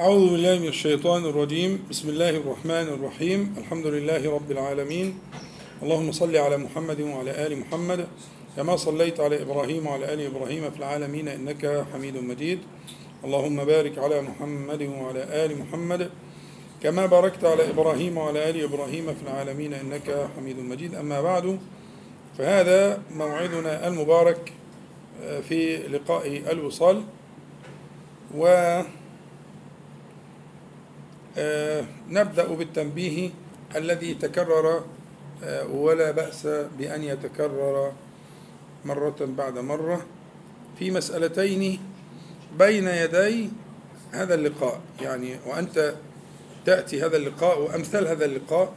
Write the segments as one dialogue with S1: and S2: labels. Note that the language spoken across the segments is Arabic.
S1: أعوذ بالله من الشيطان الرجيم. بسم الله الرحمن الرحيم. الحمد لله رب العالمين. اللهم صل على محمد وعلى آل محمد كما صليت على إبراهيم وعلى آل إبراهيم في العالمين إنك حميد مجيد. اللهم بارك على محمد وعلى آل محمد كما باركت على إبراهيم وعلى آل إبراهيم في العالمين إنك حميد مجيد. أما بعد فهذا موعدنا المبارك في لقاء الوصال. و نبدأ بالتنبيه الذي تكرر ولا بأس بأن يتكرر مرة بعد مرة في مسألتين بين يدي هذا اللقاء. يعني وأنت تأتي هذا اللقاء وأمثال هذا اللقاء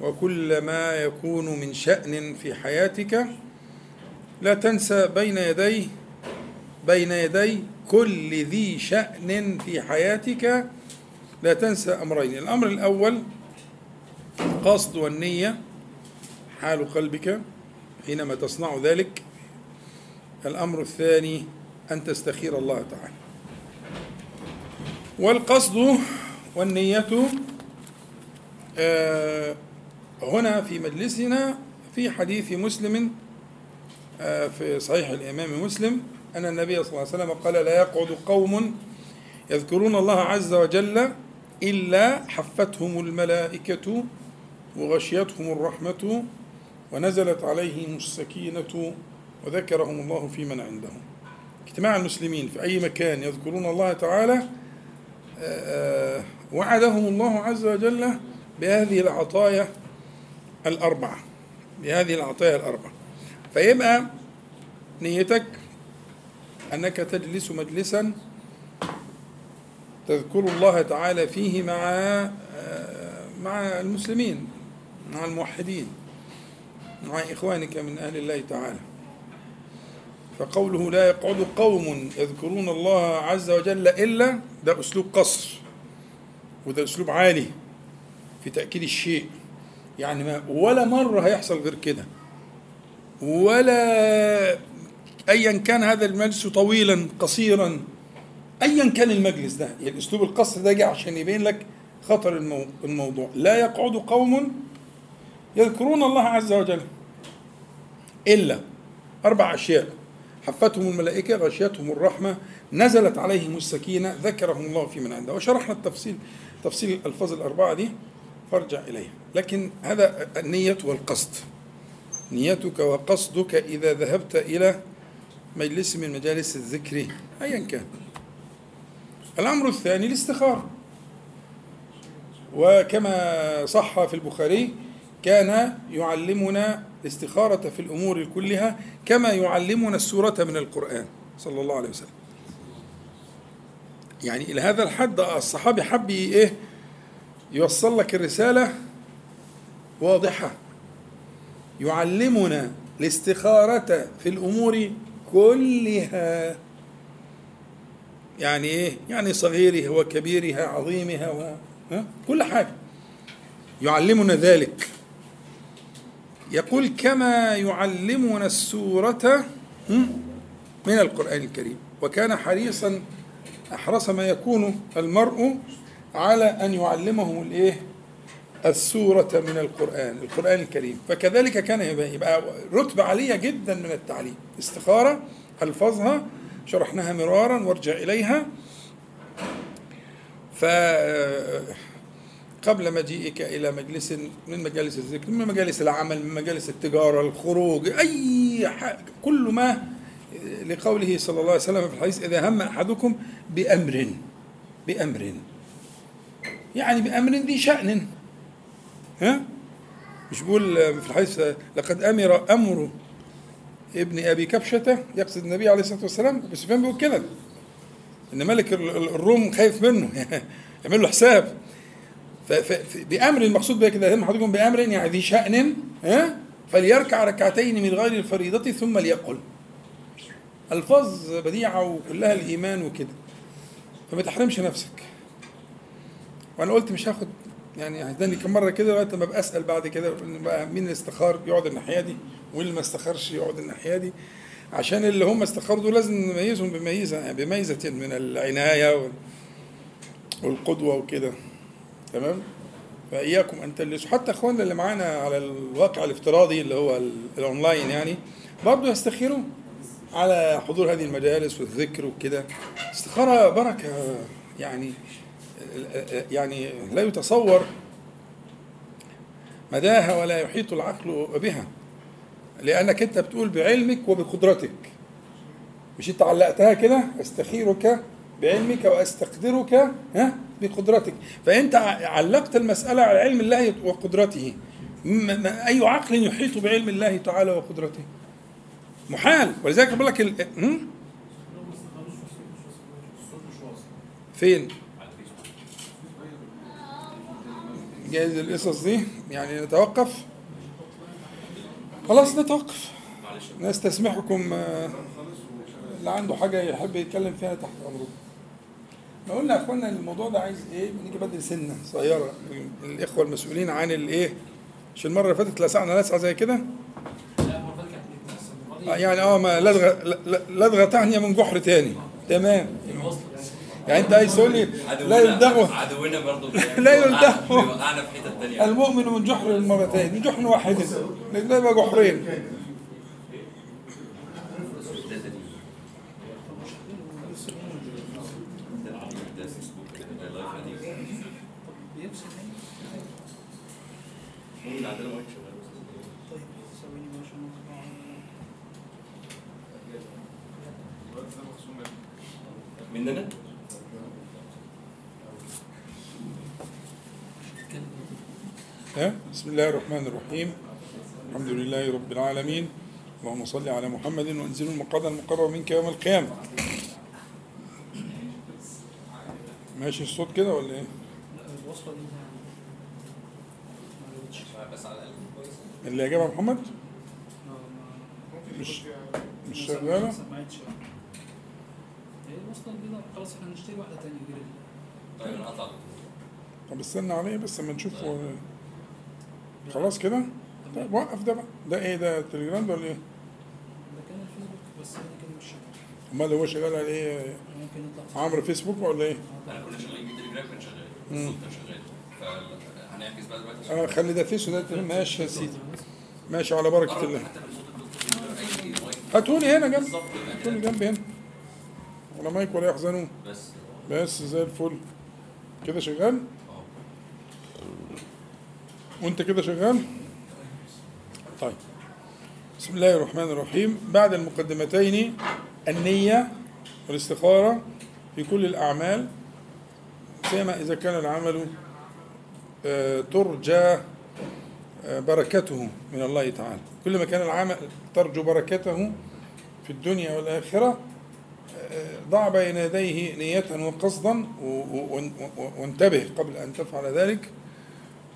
S1: وكل ما يكون من شأن في حياتك لا تنسى بين يدي بين يدي كل ذي شأن في حياتك لا تنسى أمرين. الأمر الأول القصد والنية حال قلبك حينما تصنع ذلك. الأمر الثاني أن تستخير الله تعالى. والقصد والنية هنا في مجلسنا في حديث مسلم في صحيح الإمام مسلم أن النبي صلى الله عليه وسلم قال لا يقعد قوم يذكرون الله عز وجل إلا حفتهم الملائكة وغشيتهم الرحمة ونزلت عليهم السكينة وذكرهم الله في من عندهم. اجتماع المسلمين في أي مكان يذكرون الله تعالى وعدهم الله عز وجل بهذه العطايا الأربعة. بهذه العطايا الأربعة. فيبقى نيتك أنك تجلس مجلسا تذكر الله تعالى فيه مع مع المسلمين مع الموحدين مع إخوانك من أهل الله تعالى. فقوله لا يقعد قوم يذكرون الله عز وجل إلا ده أسلوب قصر وده أسلوب عالي في تأكيد الشيء. يعني ما ولا مرة هيحصل غير كده. ولا أيا كان هذا المجلس طويلا قصيرا ايا كان المجلس ده يعني أسلوب القصر ده جه عشان يبين لك خطر المو... الموضوع. لا يقعد قوم يذكرون الله عز وجل إلا أربع أشياء. حفتهم الملائكة غشيتهم الرحمة نزلت عليهم السكينة ذكرهم الله في من عنده. وشرحنا التفصيل تفصيل الألفاظ الأربعة دي فارجع إليها. لكن هذا النية والقصد. نيتك وقصدك إذا ذهبت إلى مجلس من مجالس الذكر ايا كان. الأمر الثاني الاستخارة. وكما صح في البخاري كان يعلمنا الاستخارة في الأمور كلها كما يعلمنا السورة من القرآن صلى الله عليه وسلم. يعني إلى هذا الحد الصحابي حب إيه؟ يوصل لك الرسالة واضحة. يعلمنا الاستخارة في الأمور كلها. يعني إيه؟ يعني صغيرها وكبيرها عظيمها و... كل حاجة. يعلمنا ذلك. يقول كما يعلمنا السورة من القرآن الكريم. وكان حريصا أحرص ما يكون المرء على أن يعلمهم الإيه؟ السورة من القرآن القرآن الكريم. فكذلك كان يبقى رتبة عالية جدا من التعليم. استخارة ألفاظها شرحناها مرارا وارجع إليها. ف قبل مجيئك إلى مجلس من مجالس الذكر من مجالس العمل من مجالس التجارة الخروج أي حاجة كل ما لقوله صلى الله عليه وسلم في الحديث إذا هم أحدكم بأمر بأمر. يعني بأمر ذي شأن. ها؟ مش بقول في الحديث لقد أمر أمر ابن أبي كبشة يقصد النبي عليه الصلاة والسلام أبو سفيان بيقول كده. إن ملك الروم خايف منه يعمل له حساب. بأمر المقصود بها كده هم حضرتكم بأمر يعني ذي شأن ها؟ فليركع ركعتين من غير الفريضة ثم ليقل. ألفاظ بديعة وكلها الإيمان وكده. فما تحرمش نفسك. وأنا قلت مش هاخد يعني هداني كم مرة كده لغاية ما أبقى أسأل بعد كده مين اللي استخار يقعد الناحية دي. واللي ما استخرش يقعد الناحية دي. عشان اللي هم استخروا لازم نميزهم بميزه بميزه من العناية والقدوة وكده. تمام؟ فإياكم أن تلسوا حتى إخواننا اللي معانا على الواقع الافتراضي اللي هو ال- الأونلاين يعني برضه يستخيروا على حضور هذه المجالس والذكر وكده. استخارة بركة يعني يعني لا يتصور مداها ولا يحيط العقل بها. لأنك أنت بتقول بعلمك وبقدرتك. مش أنت علقتها كده؟ أستخيرك بعلمك واستقدرك ها؟ بقدرتك. فأنت علقت المسألة على علم الله وقدرته. أي عقل يحيط بعلم الله تعالى وقدرته؟ محال. ولذلك بقول لك ال... فين؟ جايز القصص دي؟ يعني نتوقف؟ خلاص نتوقف. نستسمحكم آه، اللي عنده حاجة يحب يتكلم فيها تحت امره ما قلنا يا أخوانا الموضوع ده عايز إيه؟ نيجي بدري سنة صغيرة. الإخوة المسؤولين عن الايه مش المرة اللي فاتت لسعنا لسعة زي كده. يعني آه ما لدغه لدغه تانية من جحر تاني. تمام. يعني انت عايز تقول لي لا يلدغه
S2: عدونا برضه
S1: لا يلدغه.
S2: بيوقعنا في حتة ثانية
S1: المؤمن من جحر مرتين من جحر واحد. ده يبقى جحرين. بسم الله الرحمن الرحيم الحمد لله رب العالمين اللهم صل على محمد وانزل المقعد المقرب منك يوم القيامة ماشي الصوت كده ولا
S3: إيه؟ دي
S1: اللي جابها محمد مش مش شغالة؟
S3: الوصفه البيضاء خلاص إحنا نشتري واحدة تانية غير ال-
S2: طيب أنا قطع
S1: طب استنى عليه بس اما نشوف خلاص كده؟ طيب وقف ده بقى. ده إيه؟ ده التليجرام ده ولا إيه؟
S3: ده كان الفيسبوك بس أنا كده مش شغال
S1: أمال هو شغال على إيه؟
S3: ممكن يطلع
S1: عمرو فيسبوك ولا إيه؟
S2: انا كنا شغالين بالتليجرام كان شغال. كان شغال. فهنعكس بقى دلوقتي.
S1: آه خلي ده فيس وده ماشي يا سيدي. ماشي على بركة الله. هاتوني هنا جنب. هاتوني جنب هنا. ولا مايك ولا يحزنون.
S2: بس.
S1: بس زي الفل. كده شغال؟ وانت كده شغال؟ طيب. بسم الله الرحمن الرحيم. بعد المقدمتين النية والاستخارة في كل الأعمال سيما إذا كان العمل آه، ترجى آه، بركته من الله تعالى. كل ما كان العمل ترجو بركته في الدنيا والآخرة آه، ضع بين يديه نية وقصدا وانتبه قبل أن تفعل ذلك.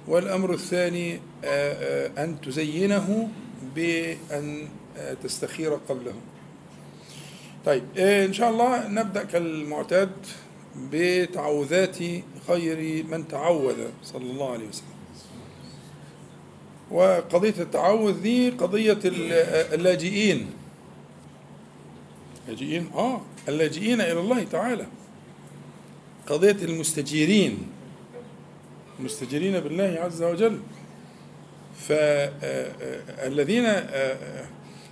S1: والأمر الثاني آه، آه، أن تزينه بأن آه، تستخير قبله. طيب إن شاء الله نبدأ كالمعتاد بتعوذات خير من تعوذ صلى الله عليه وسلم. وقضية التعوذ دي قضية ال- اللاجئين. اللاجئين آه اللاجئين إلى الله تعالى. قضية المستجيرين. مستجيرين بالله عز وجل. فالذين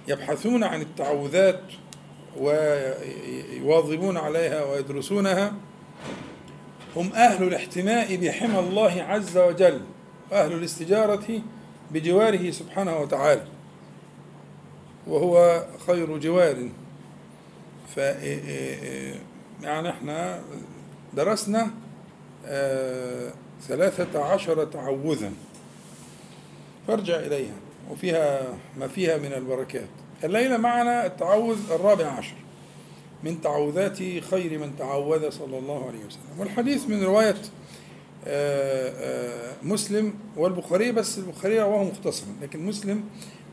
S1: يبحثون عن التعوذات ويواظبون عليها ويدرسونها هم أهل الاحتماء بحمى الله عز وجل وأهل الاستجارة بجواره سبحانه وتعالى. وهو خير جوار. ف يعني إحنا درسنا آه، ثلاثة عشر تعوذا. فارجع إليها. وفيها ما فيها من البركات. الليلة معنا التعوذ الرابع عشر. من تعوذات خير من تعوذ صلى الله عليه وسلم. والحديث من رواية آه، آه، مسلم والبخاري بس البخاري رواه مختصرا لكن مسلم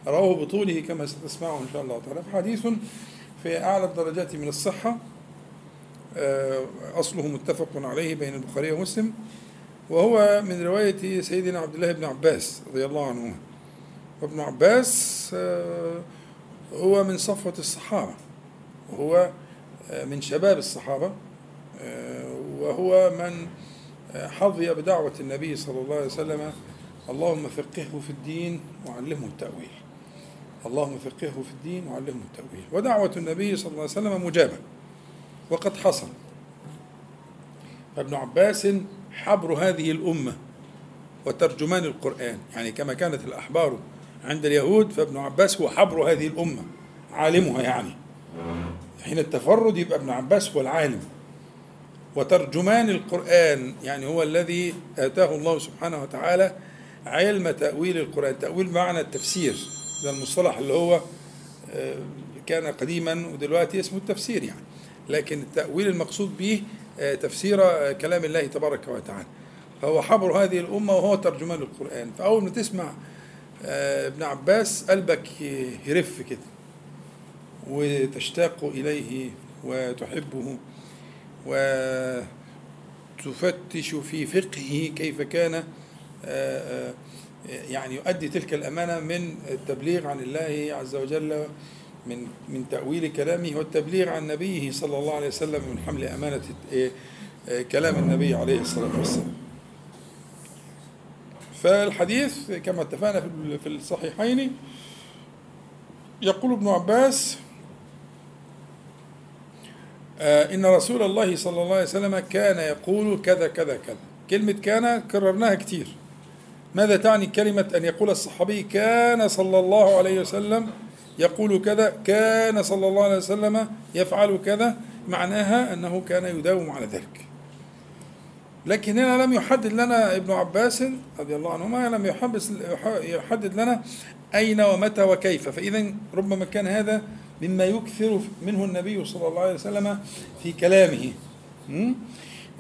S1: رواه بطوله كما ستسمعه إن شاء الله تعالى. حديث في أعلى الدرجات من الصحة آه، أصله متفق عليه بين البخاري ومسلم. وهو من رواية سيدنا عبد الله بن عباس رضي الله عنه. وابن عباس آه، هو من صفوة الصحابة. وهو آه، من شباب الصحابة. آه، وهو من حظي بدعوة النبي صلى الله عليه وسلم. اللهم فقهه في الدين وعلمه التأويل. اللهم فقهه في الدين وعلمه التأويل. ودعوة النبي صلى الله عليه وسلم مجابة. وقد حصل. فابن عباس حبر هذه الأمة وترجمان القرآن. يعني كما كانت الأحبار عند اليهود فابن عباس هو حبر هذه الأمة عالمها يعني. حين التفرد يبقى ابن عباس هو العالم. وترجمان القرآن يعني هو الذي آتاه الله سبحانه وتعالى علم تأويل القرآن. تأويل بمعنى التفسير ده المصطلح اللي هو آه، كان قديما ودلوقتي اسمه التفسير يعني. لكن التأويل المقصود به آه، تفسير آه، كلام الله تبارك وتعالى. فهو حبر هذه الأمة وهو ترجمان القرآن. فأول ما تسمع آه، ابن عباس قلبك يرف كده وتشتاق إليه وتحبه وتفتش في فقهه كيف كان يعني يؤدي تلك الأمانة من التبليغ عن الله عز وجل من من تأويل كلامه والتبليغ عن نبيه صلى الله عليه وسلم من حمل أمانة آه، آه، كلام النبي عليه الصلاة والسلام. فالحديث كما اتفقنا في- الصحيحين يقول ابن عباس آه، إن رسول الله صلى الله عليه وسلم كان يقول كذا كذا كذا. كلمة كان كررناها كتير. ماذا تعني كلمة أن يقول الصحابي كان صلى الله عليه وسلم يقول كذا كان صلى الله عليه وسلم يفعل كذا معناها أنه كان يداوم على ذلك. لكن هنا لم يحدد لنا ابن عباس رضي الله عنهما لم يحدد لنا أين ومتى وكيف. فإذا ربما كان هذا مما يكثر منه النبي صلى الله عليه وسلم في كلامه?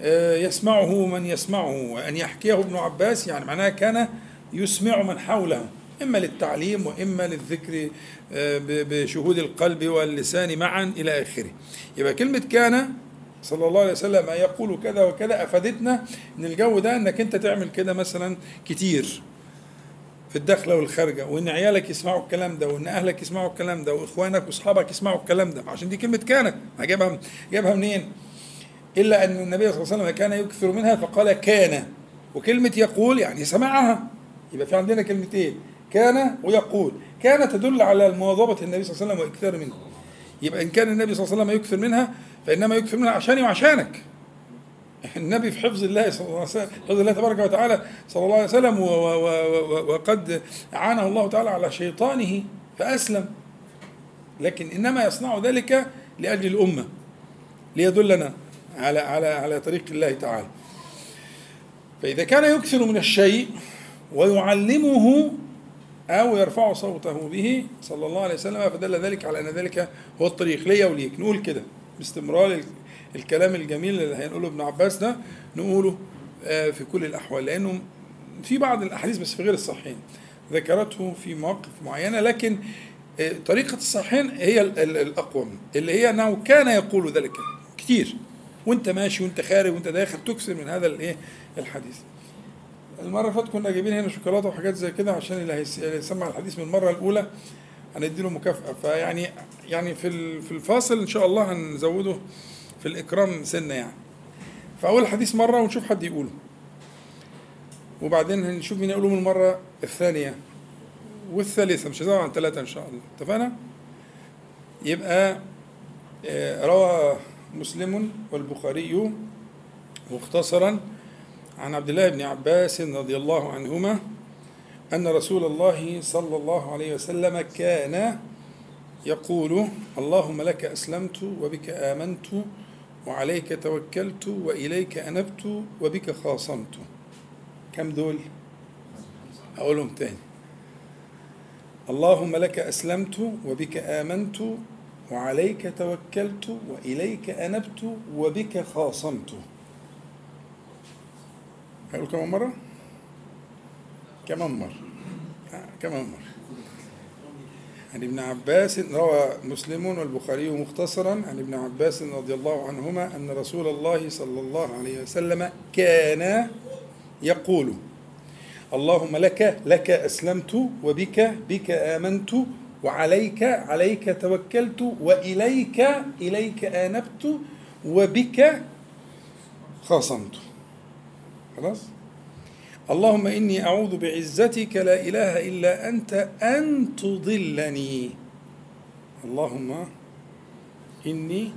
S1: آه، يسمعه من يسمعه وأن يحكيه ابن عباس يعني معناها كان يسمع من حوله. إما للتعليم وإما للذكر آه، بشهود القلب واللسان معا إلى آخره. يبقى كلمة كان صلى الله عليه وسلم يقول كذا وكذا أفادتنا إن الجو ده إنك أنت تعمل كده مثلا كتير في الداخله والخارجه وإن عيالك يسمعوا الكلام ده وإن أهلك يسمعوا الكلام ده وإخوانك وأصحابك يسمعوا الكلام ده. عشان دي كلمة كانت جابها جابها منين؟ إلا أن النبي صلى الله عليه وسلم كان يكثر منها فقال كان. وكلمة يقول يعني سمعها. يبقى في عندنا كلمتين. كان ويقول كان تدل على مواظبة النبي صلى الله عليه وسلم واكثار منها. يبقى إن كان النبي صلى الله عليه وسلم يكثر منها فإنما يكثر منها عشاني وعشانك. النبي في حفظ الله صلى الله عليه وسلم حفظ الله تبارك وتعالى صلى الله عليه وسلم وقد أعانه الله تعالى على شيطانه فأسلم. لكن إنما يصنع ذلك لأجل الأمة ليدلنا على على على طريق الله تعالى. فإذا كان يكثر من الشيء ويعلمه أو يرفع صوته به صلى الله عليه وسلم فدل ذلك على أن ذلك هو الطريق. ليا وليك. نقول كده باستمرار ال- الكلام الجميل اللي هنقوله ابن عباس ده نقوله آه، في كل الأحوال. لأنه في بعض الأحاديث بس في غير الصحيحين. ذكرته في مواقف معينة لكن آه، طريقة الصحيحين هي ال- ال- الأقوم اللي هي أنه كان يقول ذلك كتير. وأنت ماشي وأنت خارج وأنت داخل تكثر من هذا الايه الحديث. المرة اللي فاتت كنا جايبين هنا شوكولاتة وحاجات زي كده عشان اللي هيس- اللي هيسمع الحديث من المرة الأولى هنديله مكافأة. فيعني يعني في في الفاصل إن شاء الله هنزوده في الإكرام سنة يعني. فأول الحديث مرة ونشوف حد يقوله. وبعدين هنشوف مين يقوله من المرة الثانية والثالثة. مش هزود عن ثلاثة إن شاء الله. اتفقنا؟ يبقى آه، روى مسلم والبخاري مختصرا عن عبد الله بن عباس رضي الله عنهما أن رسول الله صلى الله عليه وسلم كان يقول اللهم لك أسلمت وبك آمنت وعليك توكلت وإليك أنبت وبك خاصمت. كم دول؟ أقولهم تاني. اللهم لك أسلمت وبك آمنت وعليك توكلت وإليك أنبت وبك خاصمت. هقول كمان مرة؟ كمان مرة. آه، كمان مرة. عن ابن عباس روى مسلم والبخاري مختصرا عن ابن عباس رضي الله عنهما أن رسول الله صلى الله عليه وسلم كان يقول اللهم لك لك أسلمت وبك بك آمنت وعليك عليك توكلت وإليك إليك آنبت وبك خاصمته خلاص؟ اللهم إني أعوذ بعزتك لا إله إلا أنت أن تضلني. اللهم إني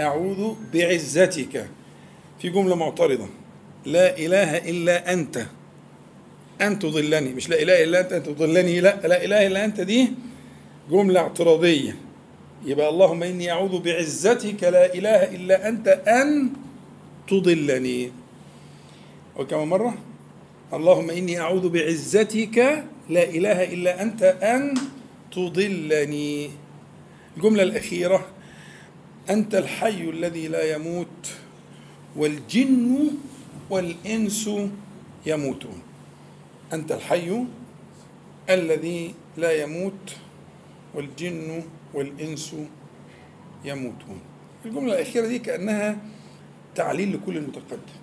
S1: أعوذ بعزتك. في جملة معترضة. لا إله إلا أنت أن تضلني. مش لا إله إلا أنت أن تضلني لا لا إله إلا أنت دي جملة اعتراضية. يبقى اللهم إني أعوذ بعزتك لا إله إلا أنت أن تضلني. وكما مرة اللهم إني أعوذ بعزتك لا إله إلا أنت أن تضلني. الجملة الأخيرة أنت الحي الذي لا يموت والجن والإنس يموتون. أنت الحي الذي لا يموت والجن والإنس يموتون. الجملة الأخيرة دي كأنها تعليل لكل المتقدم.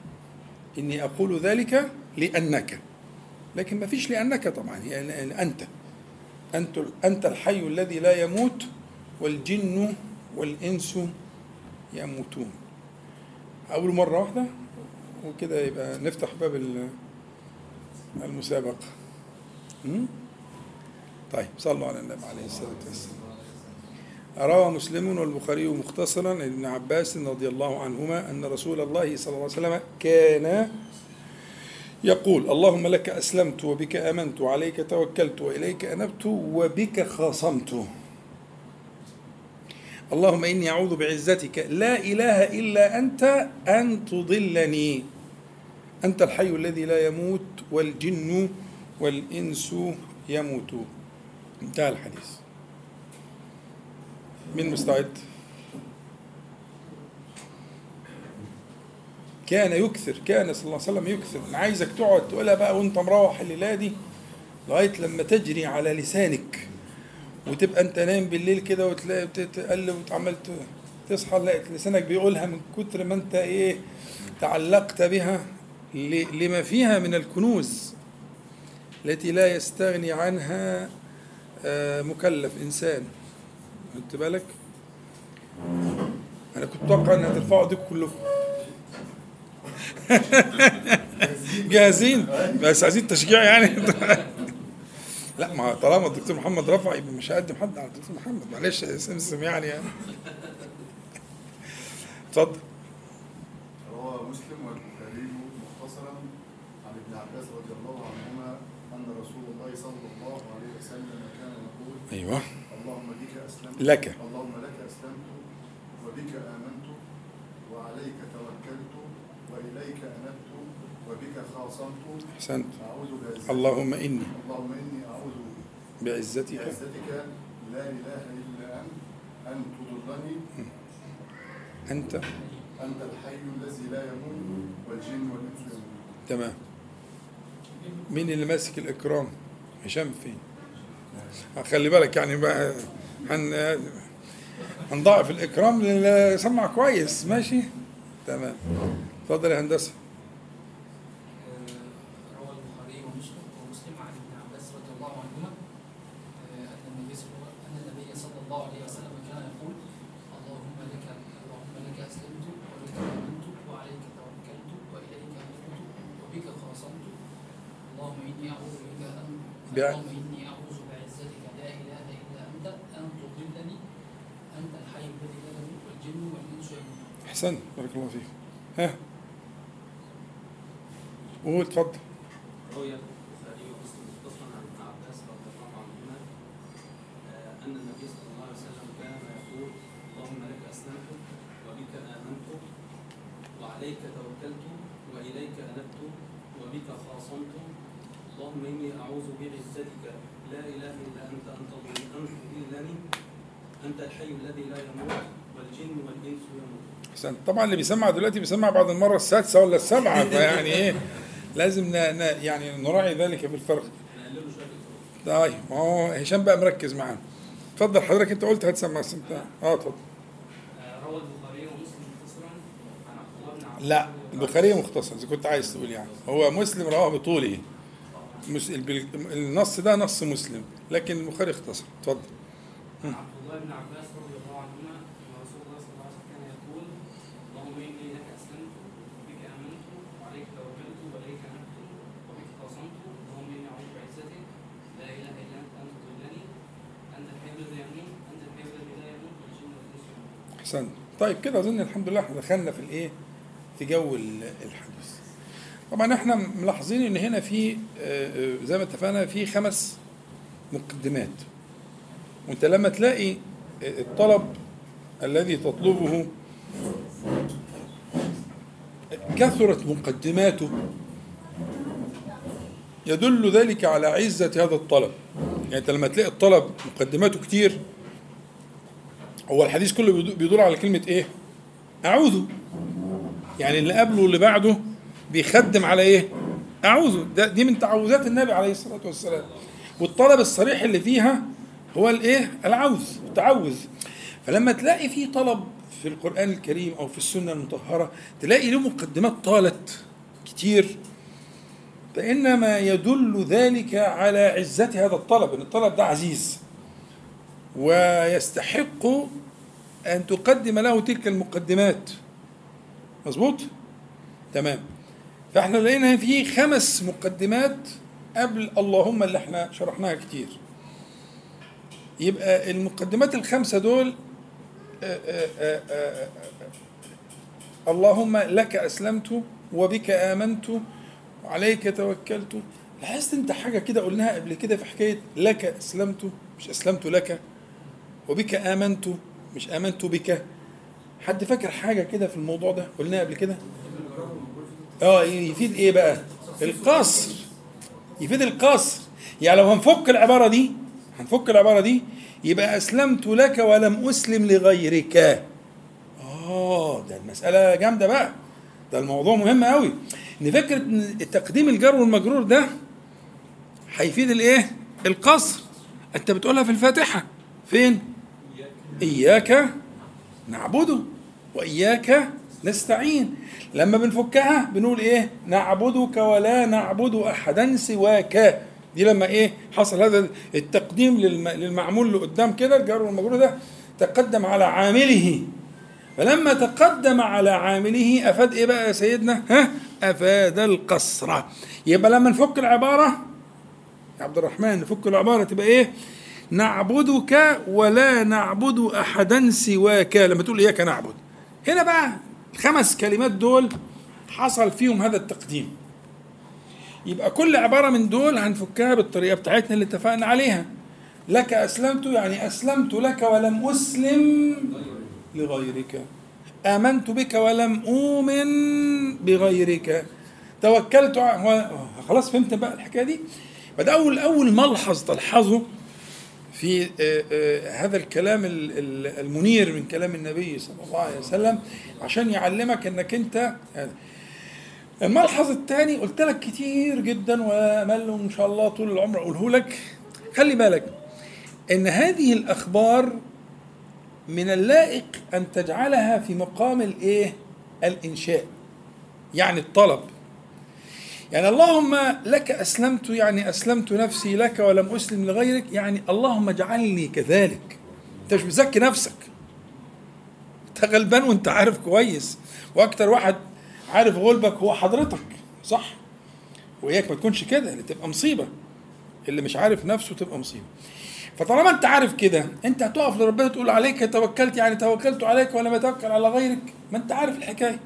S1: إني أقول ذلك لأنك. لكن ما فيش لأنك طبعا يعني أنت. أنت أنت الحي الذي لا يموت والجن والإنس يموتون. أول مرة واحدة؟ وكده يبقى نفتح باب ال- المسابقة? طيب صلوا على النبي عليه الصلاة والسلام. روى مسلم والبخاري مختصرا عن ابن عباس رضي الله عنهما أن رسول الله صلى الله عليه وسلم كان يقول اللهم لك أسلمت وبك آمنت وعليك توكلت وإليك أنبت وبك خاصمت. اللهم إني أعوذ بعزتك. لا إله إلا أنت أن تضلني. أنت الحي الذي لا يموت والجن والإنس يموتون. انتهى الحديث. مين مستعد؟ كان يكثر كان صلى الله عليه وسلم يكثر أنا عايزك تقعد تقولها بقى وأنت مروح الليلة دي لغاية لما تجري على لسانك وتبقى أنت نايم بالليل كده وتلاقي تقلب وتعمل تصحى تلاقي لسانك بيقولها من كتر ما أنت إيه تعلقت بها لما فيها من الكنوز التي لا يستغني عنها آه، مكلف إنسان خدت بالك؟ أنا كنت أتوقع ان هترفعوا إيديكم كلكم. جاهزين؟ بس عايزين تشجيع يعني. لا ما طالما الدكتور محمد رفع يبقى مش هقدم حد على الدكتور محمد. معلش سمسم يعني. يعني اتفضل.
S4: روى مسلم والبخاري مختصرا عن ابن عباس رضي الله عنهما أن رسول الله صلى الله عليه وسلم كان يقول أيوه. أسلمت.
S1: لك.
S4: اللهم لك أسلمت وبك آمنت وعليك توكلت وإليك أنبت وبك خاصمت.
S1: أحسنت.
S4: أعوذ بعزتك.
S1: اللهم إني.
S4: اللهم إني أعوذ
S1: بعزتك.
S4: بعزتك. لا إله إلا أنت. أن تضلني
S1: أنت.
S4: أنت الحي الذي لا يموت والجن والإنس يموتون.
S1: تمام. مين اللي ماسك الإكرام؟ هشام فين؟ خلي بالك يعني بقى هن هنضاعف الإكرام للي سمع كويس. ماشي؟ تمام. اتفضل يا هندسة
S3: روى البخاري ومسلم ومسلم عن ابن عباس رضي الله عنهما آه، ان النبي صلى الله ان النبي صلى الله عليه وسلم كان يقول اللهم لك اللهم لك اسلمت وبك امنت وعليك توكلت واليك انبت وبك خاصمت اللهم اني اعوذ بك ان
S1: بع-
S3: اللهم اني اعوذ بعزتك لا اله الا انت ان تضلني انت الحي الذي لا يموت
S1: احسنت بارك الله فيك. ها. قول اتفضل.
S5: روي البخاري ومسلم مختصرا عن ابن عباس رضي الله عنهما آه، أن النبي صلى الله عليه وسلم كان يقول اللهم لك أسلمت وبك آمنت وعليك توكلت وإليك أنبت وبك خاصمت. اللهم إني أعوذ بعزتك لا إله إلا أنت ان تضلني أنت الحي الذي لا يموت والجن والإنس يموت
S1: احسنت طبعا اللي بيسمع دلوقتي بيسمع بعد المرة السادسة ولا السابعة فيعني إيه؟ لازم ن... ن... يعني نراعي ذلك في الفرق. طيب ما هو هشام بقى مركز معانا. اتفضل حضرتك انت قلت هتسمع انت آه اتفضل.
S5: روى البخاري ومسلم مختصرا. عن عبد الله بن
S1: لا. البخاري مختصر إذا كنت عايز تقول يعني. هو مسلم رواه بطوله. النص ده نص مسلم لكن البخاري اختصر. اتفضل.
S5: عبد الله بن عباس رضي الله عنهما ان رسول الله صلى الله عليه وسلم كان يقول اللهم اني لك اسلمت وبك امنت
S1: احسنت طيب كده أظن الحمد لله إحنا دخلنا في الإيه؟ في جو ال- الحديث طبعا إحنا ملاحظين إن هنا في آه، آه، زي ما اتفقنا في خمس مقدمات. وأنت لما تلاقي الطلب الذي تطلبه كثرت مقدماته يدل ذلك على عزة هذا الطلب. يعني أنت لما تلاقي الطلب مقدماته كتير هو الحديث كله بيدو- بيدور على كلمة إيه؟ أعوذ. يعني اللي قبله واللي بعده بيخدم على إيه؟ أعوذ. ده دي من تعوذات النبي عليه الصلاة والسلام. والطلب الصريح اللي فيها هو الإيه؟ العوذ التعوذ. فلما تلاقي في طلب في القرآن الكريم أو في السنة المطهرة تلاقي له مقدمات طالت كتير. فإنما يدل ذلك على عزة هذا الطلب أن الطلب ده عزيز. ويستحق أن تقدم له تلك المقدمات. مظبوط؟ تمام. فإحنا لقينا في خمس مقدمات قبل اللهم اللي إحنا شرحناها كتير. يبقى المقدمات الخمسة دول آه، آه، آه، اللهم لك أسلمت وبك آمنت وعليك توكلت. لاحظت أنت حاجة كده قلناها قبل كده في حكاية لك أسلمت؟ مش أسلمت لك وبك آمنت مش آمنت بك. حد فاكر حاجة كده في الموضوع ده؟ قلناها قبل كده؟ آه يفيد إيه بقى؟ القصر. يفيد القصر. يعني لو هنفك العبارة دي هنفك العبارة دي يبقى أسلمت لك ولم أسلم لغيرك. آه ده المسألة جامدة بقى. ده الموضوع مهم قوي إن فكرة إن تقديم الجر والمجرور ده هيفيد الإيه؟ القصر. أنت بتقولها في الفاتحة. فين؟ إياك نعبده وإياك نستعين لما بنفكها بنقول إيه؟ نعبدك ولا نعبد أحدا سواك دي لما إيه؟ حصل هذا التقديم للم- للمعمول اللي قدام كده الجر والمجرور ده تقدم على عامله فلما تقدم على عامله أفاد إيه بقى يا سيدنا؟ ها؟ أفاد القصر. يبقى لما نفك العبارة يا عبد الرحمن نفك العبارة تبقى إيه؟ نعبدك ولا نعبد أحدا سواك لما تقول إياك نعبد. هنا بقى الخمس كلمات دول حصل فيهم هذا التقديم. يبقى كل عبارة من دول هنفكها بالطريقة بتاعتنا اللي اتفقنا عليها. لك أسلمت يعني أسلمت لك ولم أسلم لغيرك آمنت بك ولم أؤمن بغيرك توكلت خلاص فهمت بقى الحكاية دي فده أول أول ملحظ تلحظه في آه، آه، هذا الكلام ال- ال- المنير من كلام النبي صلى الله عليه وسلم عشان يعلمك انك انت الملحظ الثاني قلت لك كتير جدا وأمل ان شاء الله طول العمر أقوله لك. خلي بالك إن هذه الأخبار من اللائق أن تجعلها في مقام الإيه؟ الإنشاء يعني الطلب. يعني اللهم لك أسلمت يعني أسلمت نفسي لك ولم أسلم لغيرك يعني اللهم اجعلني كذلك. أنت مش مزكي نفسك. أنت غلبان وأنت عارف كويس. وأكتر واحد عارف غلبك هو حضرتك صح؟ وإياك ما تكونش كده اللي تبقى مصيبة. اللي مش عارف نفسه تبقى مصيبة. فطالما أنت عارف كده أنت هتقف لربنا تقول عليك توكلت يعني توكلت عليك ولا بتوكل على غيرك. ما أنت عارف الحكاية.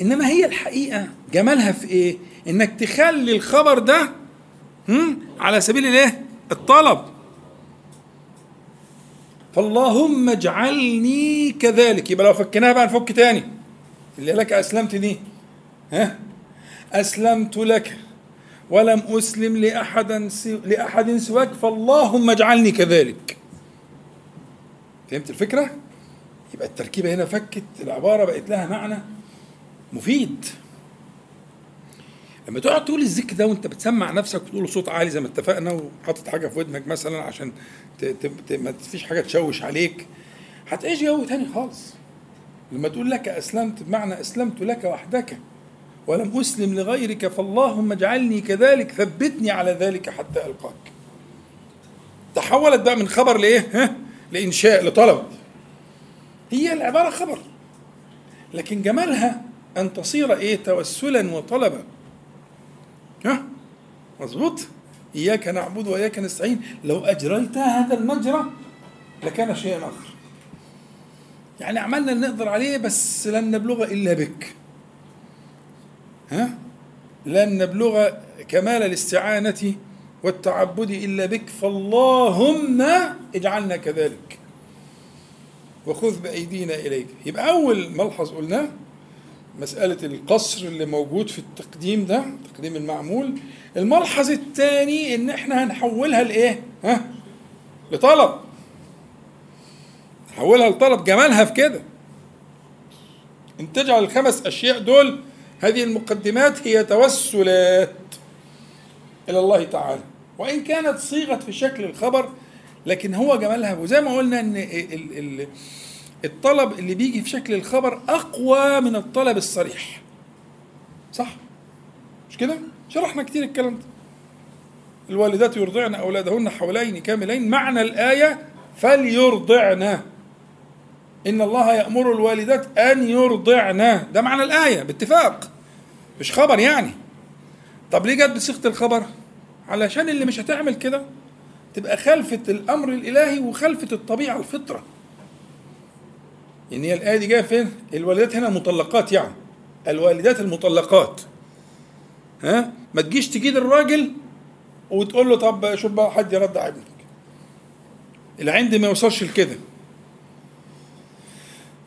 S1: إنما هي الحقيقة. جمالها في إيه؟ إنك تخلي الخبر ده على سبيل الإيه؟ الطلب. فاللهم اجعلني كذلك. يبقى لو فكناها بقى نفك تاني. اللي لك أسلمت دي. ها؟ أسلمت لك. ولم أسلم لأحد. لأحد سواك. فاللهم اجعلني كذلك. فهمت الفكرة؟ يبقى التركيبة هنا فكت. العبارة بقت لها معنى. مفيد. لما تقعد تقول الذكر ده وانت بتسمع نفسك وتقول صوت عالي زي ما اتفقنا وحاطط حاجة في ودنك مثلا عشان ت... ت... ت... ما فيش حاجة تشوش عليك هتعيش جو تاني خالص. لما تقول لك أسلمت بمعنى أسلمت لك وحدك ولم أسلم لغيرك فاللهم اجعلني كذلك ثبتني على ذلك حتى ألقاك. تحولت بقى من خبر لإيه؟ ها؟ لإنشاء لطلب. هي العبارة خبر لكن جمالها أن تصير إيه؟ توسلا وطلبا. ها؟ مظبوط؟ إياك نعبد وإياك نستعين. لو أجريت هذا المجرى لكان شيئا آخر. يعني عملنا اللي نقدر عليه بس لن نبلغ إلا بك. ها؟ لن نبلغ كمال الاستعانة والتعبد إلا بك. فاللهم اجعلنا كذلك. وخذ بأيدينا إليك. يبقى أول ملحظ قلناه مسألة القصر اللي موجود في التقديم ده تقديم المعمول. الملحظ الثاني إن إحنا هنحولها لإيه؟ ها؟ لطلب. نحولها لطلب. جمالها في كده. إن تجعل الخمس أشياء دول هذه المقدمات هي توسلات إلى الله تعالى. وإن كانت صيغت في شكل الخبر لكن هو جمالها. وزي ما قلنا إن ال- ال- الطلب اللي بيجي في شكل الخبر أقوى من الطلب الصريح. صح؟ مش كده؟ شرحنا كتير الكلام ده. الوالدات يرضعن أولادهن حولين كاملين. معنى الآية فليرضعن. إن الله يأمر الوالدات أن يرضعن. ده معنى الآية باتفاق. مش خبر يعني. طب ليه جت بصيغة الخبر؟ علشان اللي مش هتعمل كده تبقى خلفة الأمر الإلهي وخلفة الطبيعة الفطرة يعني هي الآية دي جاية فين؟ الوالدات هنا مطلقات يعني. الوالدات المطلقات. ها؟ ما تجيش تجيد الراجل وتقول له طب شوف بقى حد يرضع ابنك. العند ما يوصلش لكده.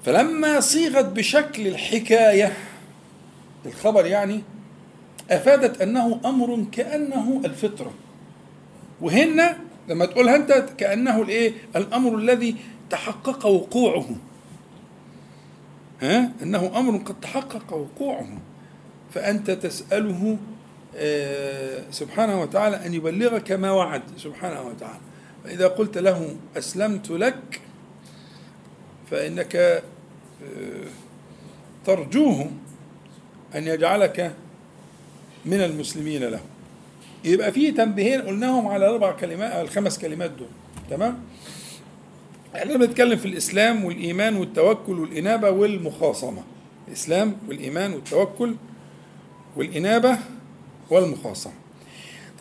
S1: فلما صيغت بشكل الحكاية الخبر يعني أفادت أنه أمر كأنه الفطرة. وهنا لما تقولها أنت كأنه الإيه؟ الأمر الذي تحقق وقوعه. ها? أنه أمر قد تحقق وقوعه. فأنت تسأله آه، سبحانه وتعالى أن يبلغك ما وعد سبحانه وتعالى. فإذا قلت له أسلمت لك فإنك آه، ترجوه أن يجعلك من المسلمين له. يبقى في تنبيهين قلناهم على الاربع كلمات الخمس كلمات دول. تمام؟ إحنا بنتكلم في الإسلام والإيمان والتوكل والإنابة والمخاصمة. الإسلام والإيمان والتوكل والإنابة والمخاصمة.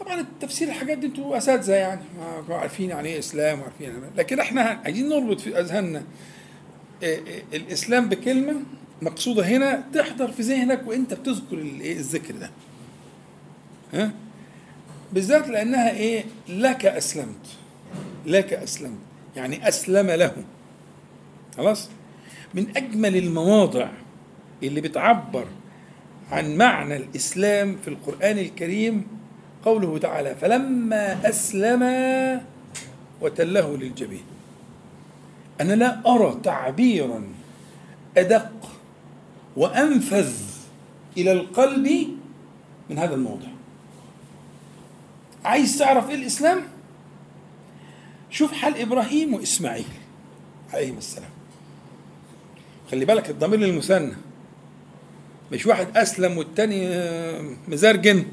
S1: طبعا التفسير الحاجات دي أنتوا أساتذة يعني عارفين يعني إيه إسلام وعارفين يعني لكن إحنا عايزين نربط في أذهاننا. إيه إيه الإسلام بكلمة مقصودة هنا تحضر في ذهنك وانت بتذكر الايه الذكر ده. ها؟ بالذات لأنها إيه؟ لك أسلمت. لك أسلمت. يعني أسلم له. خلاص؟ من أجمل المواضع اللي بتعبر عن معنى الإسلام في القرآن الكريم قوله تعالى فلما أسلم وتله للجبين أنا لا أرى تعبيرا أدق وأنفذ إلى القلب من هذا الموضع. عايز تعرف إيه الإسلام؟ شوف حال إبراهيم وإسماعيل. عليهم السلام. خلي بالك الضمير للمثنى. مش واحد أسلم والتاني آه، مزرجن.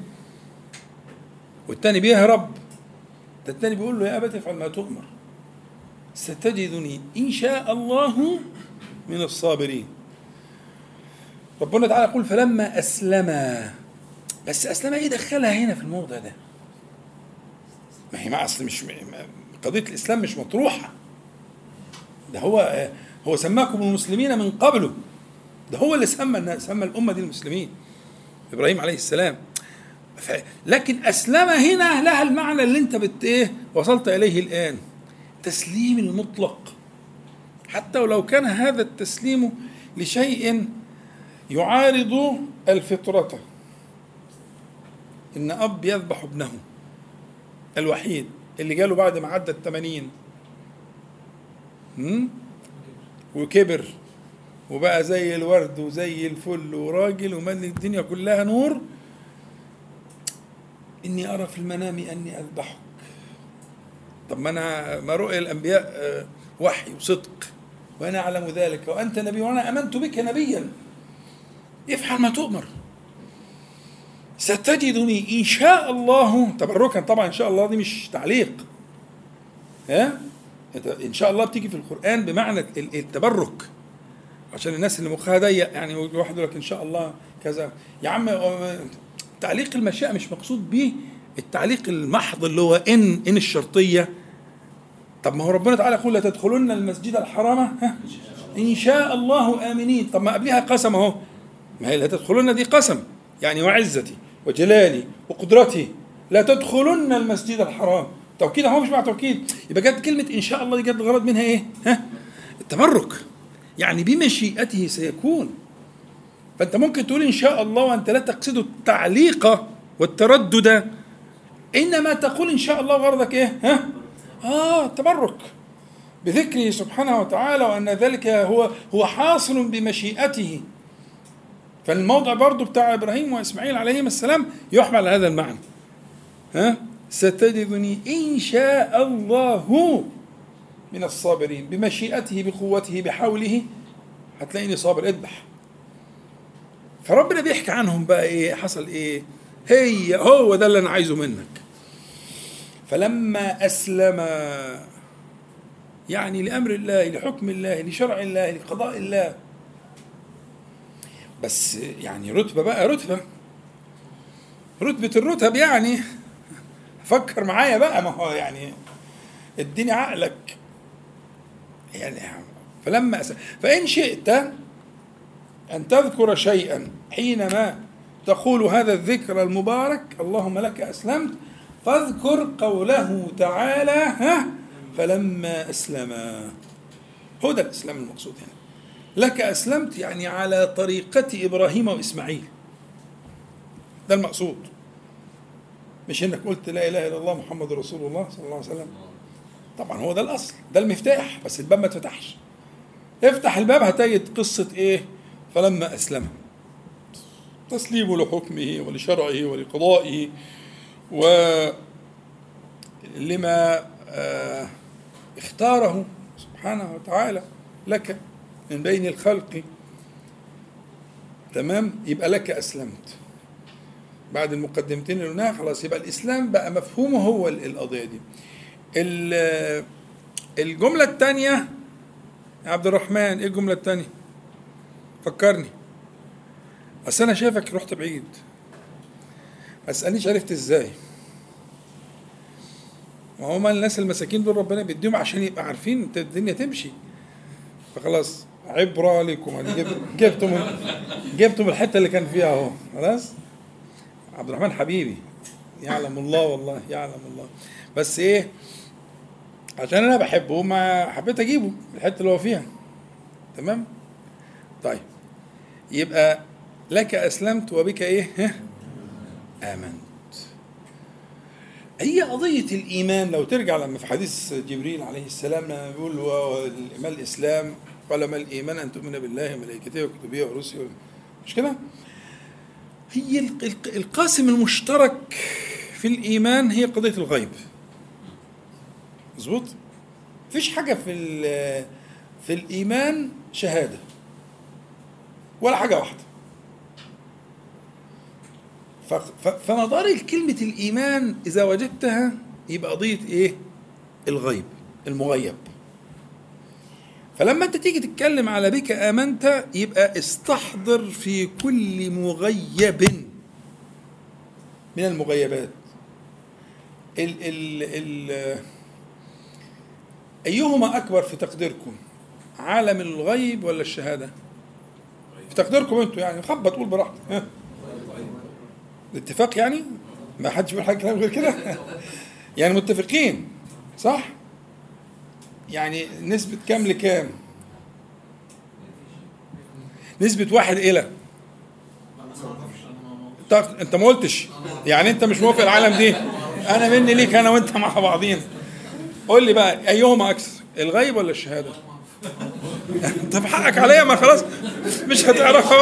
S1: والتاني بيهرب. ده التاني بيقول له يا أبت افعل ما تؤمر. ستجدني إن شاء الله من الصابرين. ربنا تعالى يقول فلما أسلم. بس أسلم إيه دخلها هنا في الموضع ده؟ ما هي ما أصل مش قضية الإسلام مش مطروحة. ده هو هو سماكم المسلمين من قبله. ده هو اللي سمى سمى الأمة دي المسلمين إبراهيم عليه السلام. لكن أسلم هنا لها المعنى اللي أنت بت إيه وصلت إليه الآن. تسليم المطلق. حتى ولو كان هذا التسليم لشيء يعارض الفطرة. إن أب يذبح ابنه الوحيد. اللي جاله بعد ما عدى الثمانين هم؟ وكبر. وبقى زي الورد وزي الفل وراجل ومن الدنيا كلها نور. إني أرى في المنام أني أذبحك. طب ما أنا ما رؤيا الأنبياء آه، وحي وصدق. وأنا أعلم ذلك. وأنت نبي وأنا آمنت بك نبيا. افعل ما تؤمر. ستجدني إن شاء الله. تبركا طبعا إن شاء الله دي مش تعليق. ها؟ إن شاء الله بتيجي في القرآن بمعنى ال- التبرك. عشان الناس اللي مخها ضيق يعني واحد يقول لك إن شاء الله كذا. يا عم تعليق المشيئة مش مقصود به التعليق المحض اللي هو إن إن الشرطية. طب ما هو ربنا تعالى يقول لتدخلن المسجد الحرام. ها؟ إن شاء الله آمنين. طب ما قبلها قسم أهو. ما هي لا تدخلن دي قسم. يعني وعزتي. وجلالي وقدرتي. لا تدخلن المسجد الحرام. توكيد اهو مش مع توكيد. يبقى جت كلمة إن شاء الله دي جت الغرض منها إيه؟ ها؟ التبرك. يعني بمشيئته سيكون. فأنت ممكن تقول إن شاء الله وأنت لا تقصد التعليق والتردد. إنما تقول إن شاء الله غرضك إيه؟ ها؟ آه التبرك. بذكره سبحانه وتعالى وأن ذلك هو هو حاصل بمشيئته. فالموضع برضو بتاع إبراهيم وإسماعيل عليهما السلام يحمل هذا المعنى. ها؟ ستجدني إن شاء الله من الصابرين بمشيئته بقوته بحوله. هتلاقيني صابر. اذبح. فربنا بيحكي عنهم بقى إيه؟ حصل إيه؟ هي هو ده اللي أنا عايزه منك. فلما أسلم يعني لأمر الله لحكم الله لشرع الله لقضاء الله بس يعني رتبة بقى رتبة. رتبة الرتب يعني فكر معايا بقى ما هو يعني اديني عقلك. يعني فلما أسلم فإن شئت أن تذكر شيئا حينما تقول هذا الذكر المبارك اللهم لك أسلمت فاذكر قوله تعالى ها فلما أسلما. هو ده الإسلام المقصود هنا. لك أسلمت يعني على طريقة إبراهيم وإسماعيل. ده المقصود. مش إنك قلت لا إله إلا الله محمد رسول الله صلى الله عليه وسلم. طبعا هو ده الأصل ده المفتاح بس الباب ما اتفتحش. افتح الباب هتجد قصة إيه؟ فلما اسلم تسليم لحكمه ولشرعه ولقضائه ولما آه اختاره سبحانه وتعالى لك. من بين الخلق. تمام؟ يبقى لك أسلمت. بعد المقدمتين اللي قلناها خلاص يبقى الإسلام بقى مفهومه هو القضية دي. الجملة الثانية يا عبد الرحمن إيه الجملة الثانية فكرني. بس أنا شايفك رحت بعيد. ما تسألنيش عرفت إزاي. ما هما الناس المساكين دول ربنا بيديهم عشان يبقى عارفين الدنيا تمشي. فخلاص. عبرة لكم. يعني جبت جبتم جبتم الحتة اللي كان فيها اهو خلاص؟ عبد الرحمن حبيبي. يعلم الله والله يعلم الله. بس إيه؟ عشان أنا بحبه ما حبيت أجيبه الحتة اللي هو فيها. تمام؟ طيب. يبقى لك أسلمت وبك إيه؟ آمنت. هي قضية الإيمان لو ترجع لما في حديث جبريل عليه السلام لما بيقول ما الإسلام قال ما الإيمان أن تؤمن بالله وملائكته وكتبه ورسله مش كده؟ هي القاسم المشترك في الإيمان هي قضية الغيب مظبوط؟ مفيش حاجة في في الإيمان شهادة ولا حاجة واحدة فمدار كلمة الإيمان إذا وجدتها يبقى قضية إيه؟ الغيب المغيب فلما أنت تيجي تتكلم على بك آمنت يبقى استحضر في كل مغيب من المغيبات. ال ال ال أيهما أكبر في تقديركم؟ عالم الغيب ولا الشهادة؟ في تقديركم أنتوا يعني خبط قول براحتك. الاتفاق يعني؟ ما حدش بيقول حاجة كلام غير كده؟ يعني متفقين صح؟ يعني نسبة كام لكام؟ نسبة واحد إلى؟ أنت ما قلتش. يعني أنت مش موافق العالم دي؟ أنا مني ليك أنا وأنت مع بعضين. قول لي بقى أيهما أكثر الغيب ولا الشهادة؟ طب حقك عليا ما خلاص مش هتعرف.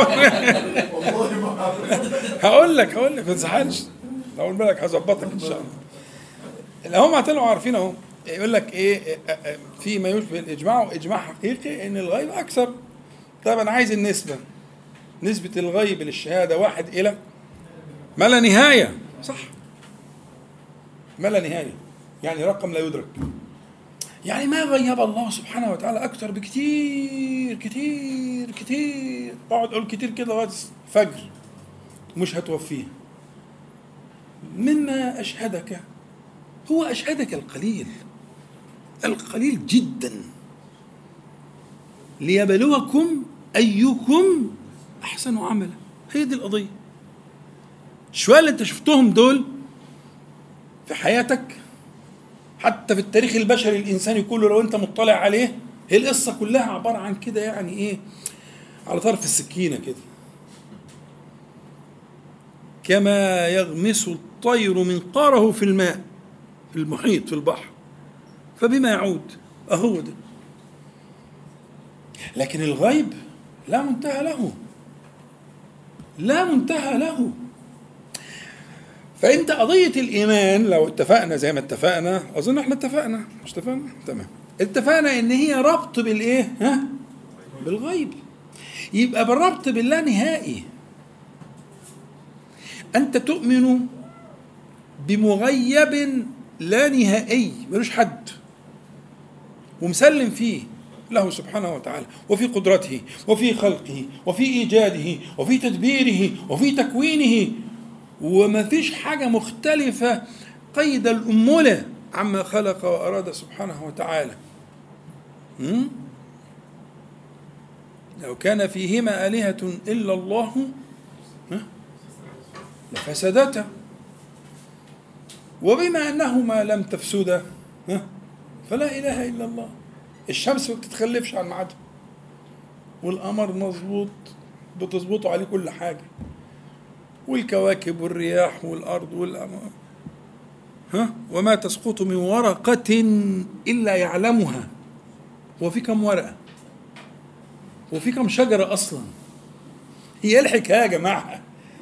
S1: هقول لك هقول لك ما تزعلش. أقول بالك هظبطك إن شاء الله. هم طلعوا عارفين أهو. يقول لك إيه في ما يشبه الإجماع واجماع حقيقي إن الغيب أكثر. طب أنا عايز النسبة نسبة الغيب للشهادة واحد إلى ما لا نهاية. صح. ما لا نهاية. يعني رقم لا يدرك. يعني ما غيب الله سبحانه وتعالى أكثر بكتير كتير كتير. اقعد أقول كتير كده لغاية الفجر. مش هتوفيه. مما أشهدك هو أشهدك القليل. القليل جدا. ليبلوكم أيكم أحسن عملا. هي دي القضية. شوية اللي أنت شفتهم دول في حياتك حتى في التاريخ البشري الإنساني كله لو أنت مطلع عليه هي القصة كلها عبارة عن كده يعني إيه على طرف السكينة كده. كما يغمس الطير منقاره في الماء في المحيط في البحر. فبما يعود؟ أهو ده. لكن الغيب لا منتهى له. لا منتهى له. فانت قضيه الإيمان لو اتفقنا زي ما اتفقنا أظن إحنا اتفقنا. مش اتفقنا؟ تمام. اتفقنا إن هي ربط بالإيه؟ ها؟ بالغيب. يبقى بالربط باللا نهائي. أنت تؤمن بمغيب لا نهائي ملوش حد. ومسلم فيه له سبحانه وتعالى وفي قدرته وفي خلقه وفي إيجاده وفي تدبيره وفي تكوينه وما فيش حاجة مختلفة قيد الأمولة عما خلق وأراد سبحانه وتعالى? لو كان فيهما آلهة إلا الله؟ لفسدتا وبما أنهما لم تفسدا؟ فلا إله إلا الله. الشمس ما بتتخلفش عن ميعادها. والقمر مظبوط بتظبطوا عليه كل حاجة. والكواكب والرياح والأرض والأمر ها؟ وما تسقط من ورقة إلا يعلمها. هو في كم ورقة؟ وفي كم شجرة أصلا؟ هي الحكاية يا جماعة.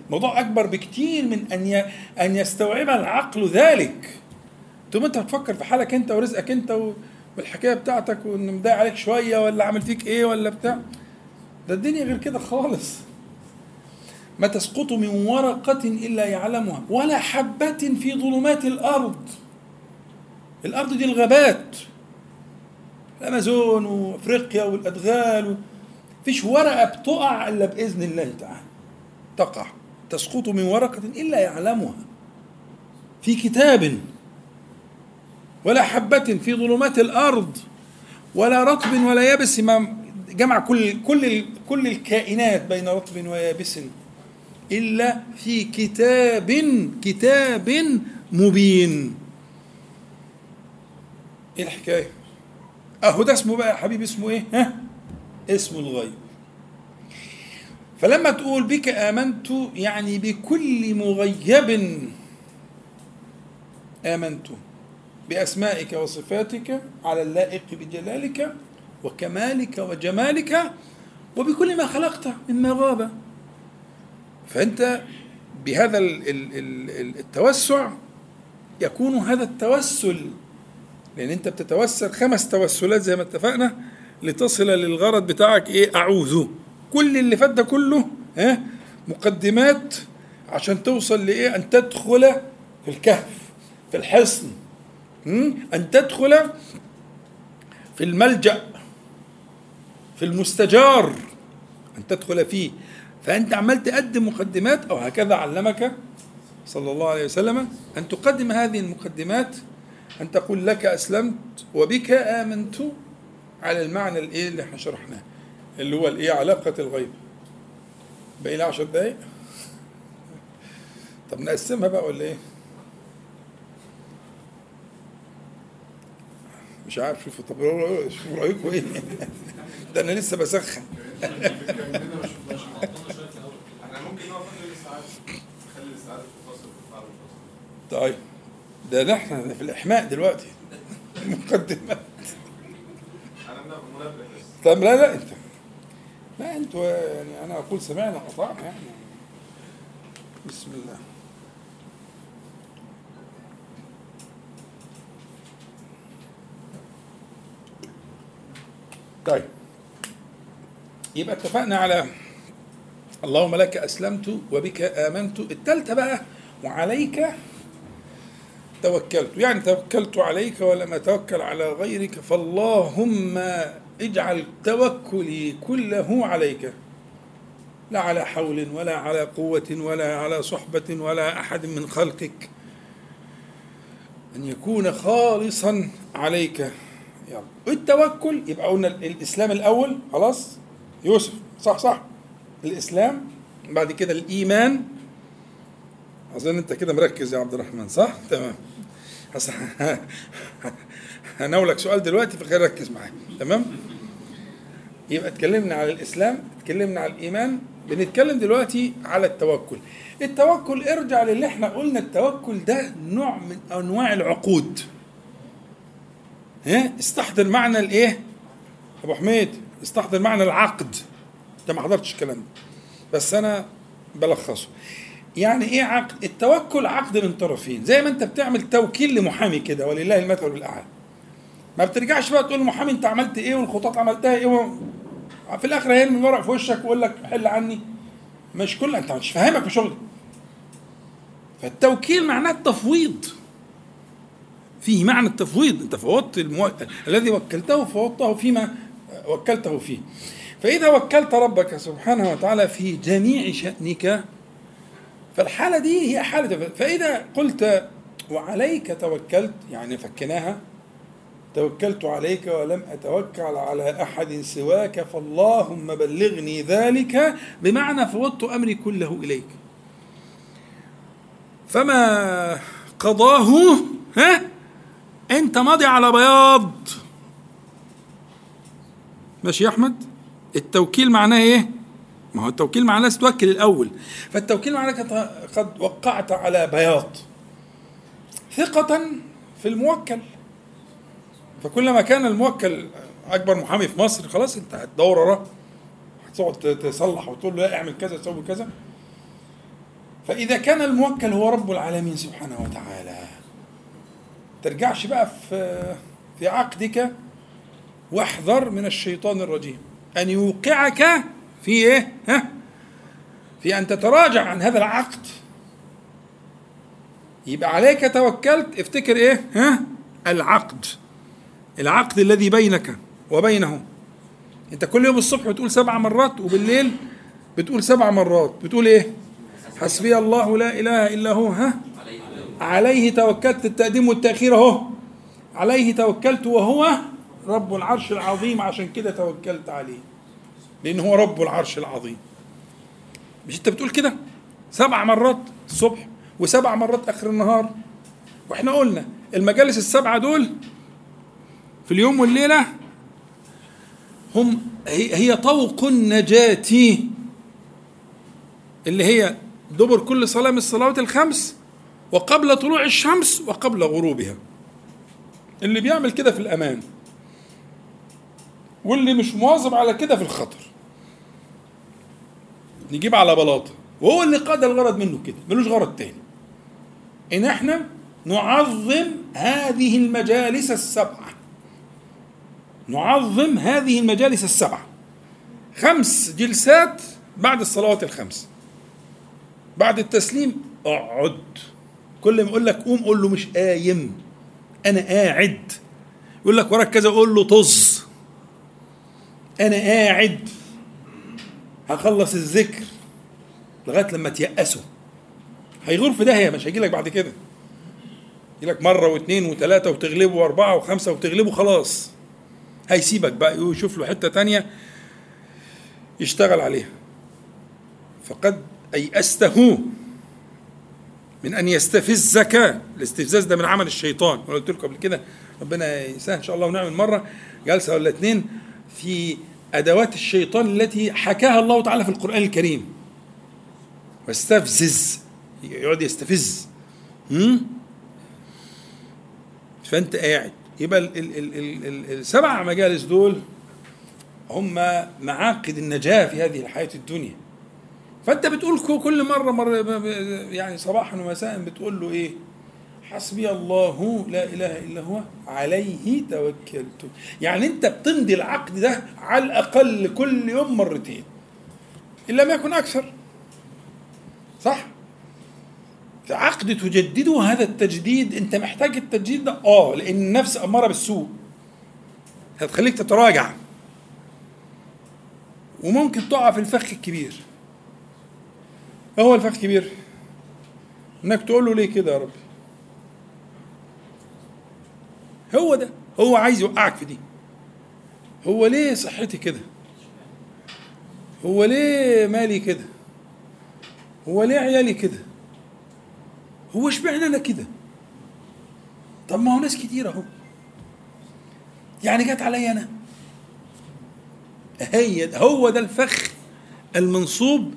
S1: موضوع أكبر بكتير من أن. أن يستوعب العقل ذلك. ثم أنت بتفكر في حالك أنت ورزقك أنت و... والحكاية بتاعتك وإن مضايق عليك شوية ولا عامل فيك إيه ولا بتاع؟ ده الدنيا غير كده خالص. ما تسقط من ورقة إلا يعلمها ولا حبة في ظلمات الأرض. الأرض دي الغابات. الأمازون وأفريقيا والأدغال و... فيش ورقة بتقع إلا بإذن الله تعالى. تقع. تسقط من ورقة إلا يعلمها. في كتاب ولا حبة في ظلمات الأرض ولا رطب ولا يابس ما جمع كل كل كل الكائنات بين رطب ويابس إلا في كتاب كتاب مبين إيه الحكاية؟ أهو ده اسمه بقى يا حبيبي اسمه إيه؟ ها؟ اسمه الغيب فلما تقول بك آمنت يعني بكل مغيب آمنت بأسمائك وصفاتك على اللائق بجلالك وكمالك وجمالك وبكل ما خلقت مما غاب فأنت بهذا التوسع يكون هذا التوسل لأن أنت بتتوسل خمس توسلات زي ما اتفقنا لتصل للغرض بتاعك إيه؟ أعوذ. كل اللي فات ده كله ها؟ مقدمات عشان توصل لإيه؟ أن تدخل في الكهف في الحصن. أن تدخل في الملجأ في المستجار أن تدخل فيه. فأنت عمال تقدم مقدمات أو هكذا علمك صلى الله عليه وسلم أن تقدم هذه المقدمات أن تقول لك أسلمت وبك آمنت على المعنى الإيه اللي إحنا شرحناه اللي هو الإيه علاقة الغيب. باقي لي 10 دقايق؟ طب نقسمها بقى ولا إيه؟ مش عارف شوفوا طب شوفوا رأيكم إيه؟ ده أنا لسه بسخن. طيب ده نحن في الإحماء دلوقتي. مقدمات. طب لا لا أنت. لا أنتوا يعني أنا أقول سمعنا قطعنا يعني. بسم الله. طيب. يبقى اتفقنا على اللهم لك أسلمت وبك آمنت. الثالثه بقى وعليك توكلت. يعني توكلت عليك ولم أتوكل على غيرك فاللهم اجعل توكلي كله عليك. لا على حول ولا على قوة ولا على صحبة ولا أحد من خلقك. أن يكون خالصا عليك. يلا. التوكل يبقى قلنا ال- الإسلام الأول خلاص؟ يوسف. صح صح. الإسلام بعد كده الإيمان. أظن أنت كده مركز يا عبد الرحمن صح؟ تمام. هناولك سؤال دلوقتي فخير ركز معايا تمام؟ يبقى اتكلمنا على الإسلام اتكلمنا على الإيمان. بنتكلم دلوقتي على التوكل. التوكل ارجع للي إحنا قلنا التوكل ده نوع من أنواع العقود. استحضر معنى الإيه؟ أبو حميد استحضر معنى العقد. أنت ما حضرتش الكلام ده. بس أنا بلخصه. يعني إيه عقد؟ التوكل عقد من طرفين. زي ما أنت بتعمل توكيل لمحامي كده ولله المثل الاعلى ما بترجعش بقى تقول للمحامي أنت عملت إيه؟ والخطوط عملتها إيه؟ و... في الآخر هيرمي الورق في وشك ويقول لك حل عني. مش كل أنت مش فاهمك في شغلك فالتوكيل معناه التفويض. فيه معنى التفويض. انت فوضت المو... الذي وكلته فوضته فيما وكلته فيه. فإذا وكلت ربك سبحانه وتعالى في جميع شأنك فالحالة دي هي حالة فإذا قلت وعليك توكلت يعني فكناها توكلت عليك ولم أتوكل على أحد سواك فاللهم بلغني ذلك بمعنى فوضت أمري كله إليك. فما قضاه ها؟ انت ماضي على بياض. ماشي يا أحمد؟ التوكيل معناه إيه؟ ما هو التوكيل معناه توكل الأول. فالتوكيل معناه قد- وقعت على بياض. ثقة في الموكل. فكلما كان الموكل أكبر محامي في مصر خلاص أنت هتدور وراه. هتقعد تصلح وتقول له لا اعمل كذا سوي كذا. فإذا كان الموكل هو رب العالمين سبحانه وتعالى. ترجعش بقى في في عقدك واحذر من الشيطان الرجيم. أن يوقعك في إيه؟ ها؟ في أن تتراجع عن هذا العقد. يبقى عليك توكلت افتكر إيه؟ ها؟ العقد. العقد الذي بينك وبينه أنت كل يوم الصبح بتقول سبع مرات وبالليل بتقول سبع مرات. بتقول إيه؟ حسبي الله لا إله إلا هو. ها؟ عليه توكلت التقديم والتأخير أهو. عليه توكلت وهو رب العرش العظيم عشان كده توكلت عليه. لأن هو رب العرش العظيم. مش أنت بتقول كده؟ سبع مرات الصبح وسبع مرات آخر النهار. وإحنا قلنا المجالس السبعة دول في اليوم والليلة هم هي هي طوق النجاة اللي هي دبر كل صلاة من الصلوات الخمس وقبل طلوع الشمس وقبل غروبها. اللي بيعمل كده في الأمان. واللي مش مواظب على كده في الخطر. نجيب على بلاطة. وهو اللي قاد الغرض منه كده ملوش غرض تاني. إن إحنا نعظم هذه المجالس السبعة. نعظم هذه المجالس السبعة. خمس جلسات بعد الصلوات الخمس. بعد التسليم اقعد كل ما يقول لك قوم قول له مش قايم أنا قاعد. يقول لك وراك كذا قول له طز. أنا قاعد. هخلص الذكر لغاية لما تيأسوا هيغور في داهية مش هيجي لك بعد كده. يجي لك مرة واثنين وثلاثه وتغلبه وأربعة وخمسة وتغلبه خلاص. هيسيبك بقى يشوف له حتة تانية يشتغل عليها. فقد أيأسته. من أن يستفزك. الاستفزاز ده من عمل الشيطان. وأنا قلت لكم قبل كده ربنا يسهل إن شاء الله ونعمل مرة. جلسة ولا اتنين في أدوات الشيطان التي حكاها الله تعالى في القرآن الكريم. واستفزز. يقعد يستفز. هم؟ فأنت قاعد. يبقى ال ال ال ال ال السبع مجالس دول هم معاقد النجاة في هذه الحياة الدنيا. فأنت بتقول كل ب- ب- يعني صباحا ومساء بتقول له إيه؟ حسبي الله لا إله إلا هو عليه توكلت. يعني أنت بتمضي العقد ده على الأقل كل يوم مرتين. إن لم يكن أكثر. صح؟ عقد تجدده هذا التجديد. أنت محتاج التجديد ده. آه لأن النفس أمارة بالسوء. هتخليك تتراجع. وممكن تقع في الفخ الكبير. إيه هو الفخ الكبير إنك تقول له ليه كده يا ربي؟ هو ده. هو عايز يوقعك في دي. هو ليه صحتي كده؟ هو ليه مالي كده؟ هو ليه عيالي كده؟ هو اشمعنى أنا كده؟ طب ما هو ناس كتير أهو. يعني جت عليا أنا. هي هو ده الفخ المنصوب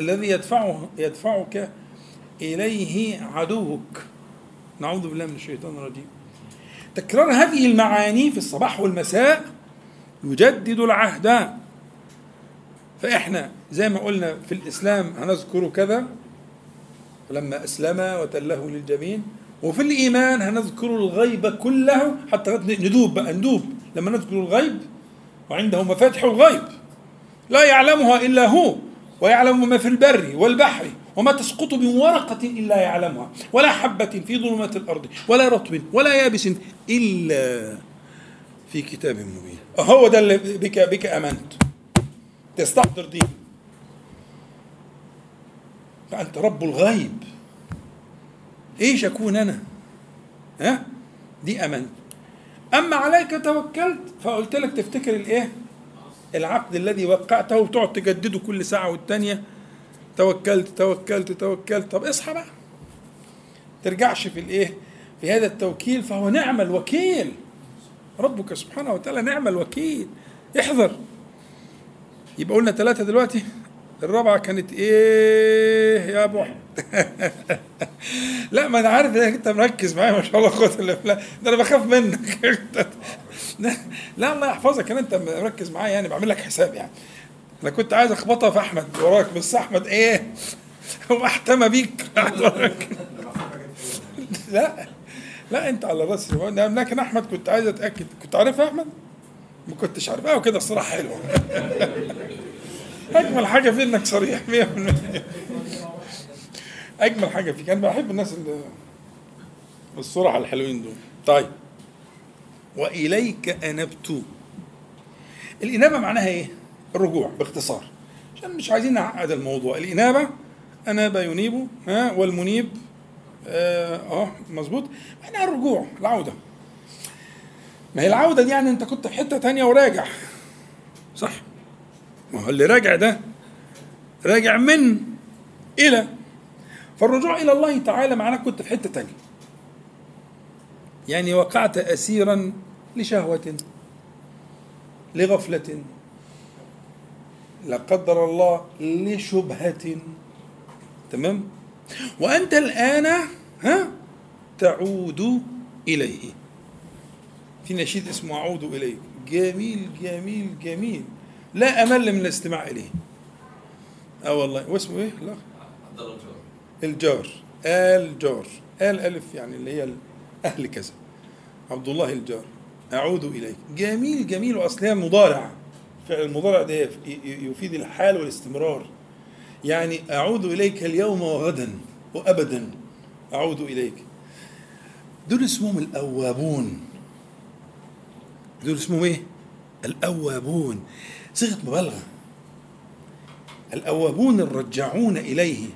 S1: الذي يدفعه يدفعك إليه عدوك. نعوذ بالله من الشيطان الرجيم. تكرار هذه المعاني في الصباح والمساء يجدد العهد. فإحنا زي ما قلنا في الإسلام هنذكر كذا لما أسلم وتله للجبين. وفي الإيمان هنذكر الغيب كله حتى ندوب بقى ندوب. لما نذكر الغيب وعنده مفاتح الغيب لا يعلمها إلا هو. ويعلم ما في البر والبحر وما تسقط من ورقة إلا يعلمها. ولا حبة في ظلمات الأرض ولا رطب ولا يابس إلا في كتاب مبين. هو ده اللي بك بك امنت تستحضر دي. فأنت رب الغيب. إيش أكون أنا؟ ها؟ دي امنت أما عليك توكلت فقلت لك تفتكر الإيه؟ العقد الذي وقعته وتقعد تجدده كل ساعة والتانية. توكلت توكلت توكلت. طب اصحى بقى. ترجعش في الايه؟ في هذا التوكيل. فهو نعم الوكيل. ربك سبحانه وتعالى نعم الوكيل. احذر. يبقى قلنا ثلاثة دلوقتي. الرابعة كانت إيه يا ابو لا ما أنا عارف إنك أنت مركز معايا ما شاء الله بالله ده أنا بخاف منك. لا الله يحفظك ان انت مركز معايا يعني بعمل لك حساب يعني. أنا كنت عايز اخبطها في أحمد وراك بس أحمد إيه؟ هو احتمى بيك. لا لا انت على راسي لكن أحمد كنت عايز أتأكد. كنت عارفها يا أحمد؟ ما كنتش عارفها وكده الصراحة حلوة. أجمل حاجة في إنك صريح 100% أجمل حاجة فيك. أنا بحب الناس اللي الصراحة الحلوين دول. طيب. وإليك انبت الإنابة معناها إيه؟ الرجوع باختصار. عشان مش عايزين نعقد الموضوع. الإنابة أناب ينيب ها والمنيب آه, آه مظبوط. معناها الرجوع العودة. ما هي العودة دي يعني أنت كنت في حتة تانية وراجع. صح؟ ما هو اللي راجع ده راجع من إلى. فالرجوع إلى الله تعالى معناه كنت في حتة تانية. يعني وقعت اسيرا لشهوة لغفلة. لا قدر الله لشبهة. تمام؟ وأنت الآن ها تعود إليه. في نشيد اسمه أعود إليك. جميل جميل جميل. لا أمل من الاستماع إليه. آه والله. واسمه إيه؟ لا.
S2: عبد الله الجار
S1: الجار الجار آل ألف يعني اللي هي أهل كذا. عبد الله الجار أعود إليك. جميل جميل وأصلها مضارع. فعل المضارع ده يفيد الحال والاستمرار. يعني أعود إليك اليوم وغدا وابدا. أعود إليك. دول اسمهم الأوابون. دول اسمهم إيه؟ الأوابون. صيغة مبالغة. الأوابون الرجعون إليه.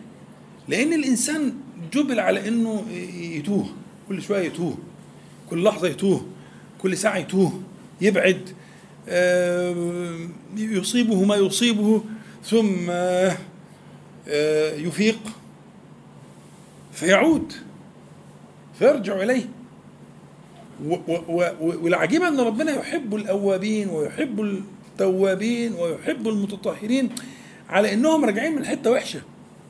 S1: لأن الإنسان جبل على إنه يتوه. كل شوية يتوه. كل لحظة يتوه. كل ساعة يتوه يبعد آه، يصيبه ما يصيبه ثم آه، يفيق فيعود فيرجع و- والعجيب أن ربنا يحب الأوابين ويحب التوابين ويحب المتطهرين على إنهم راجعين من حتة وحشة.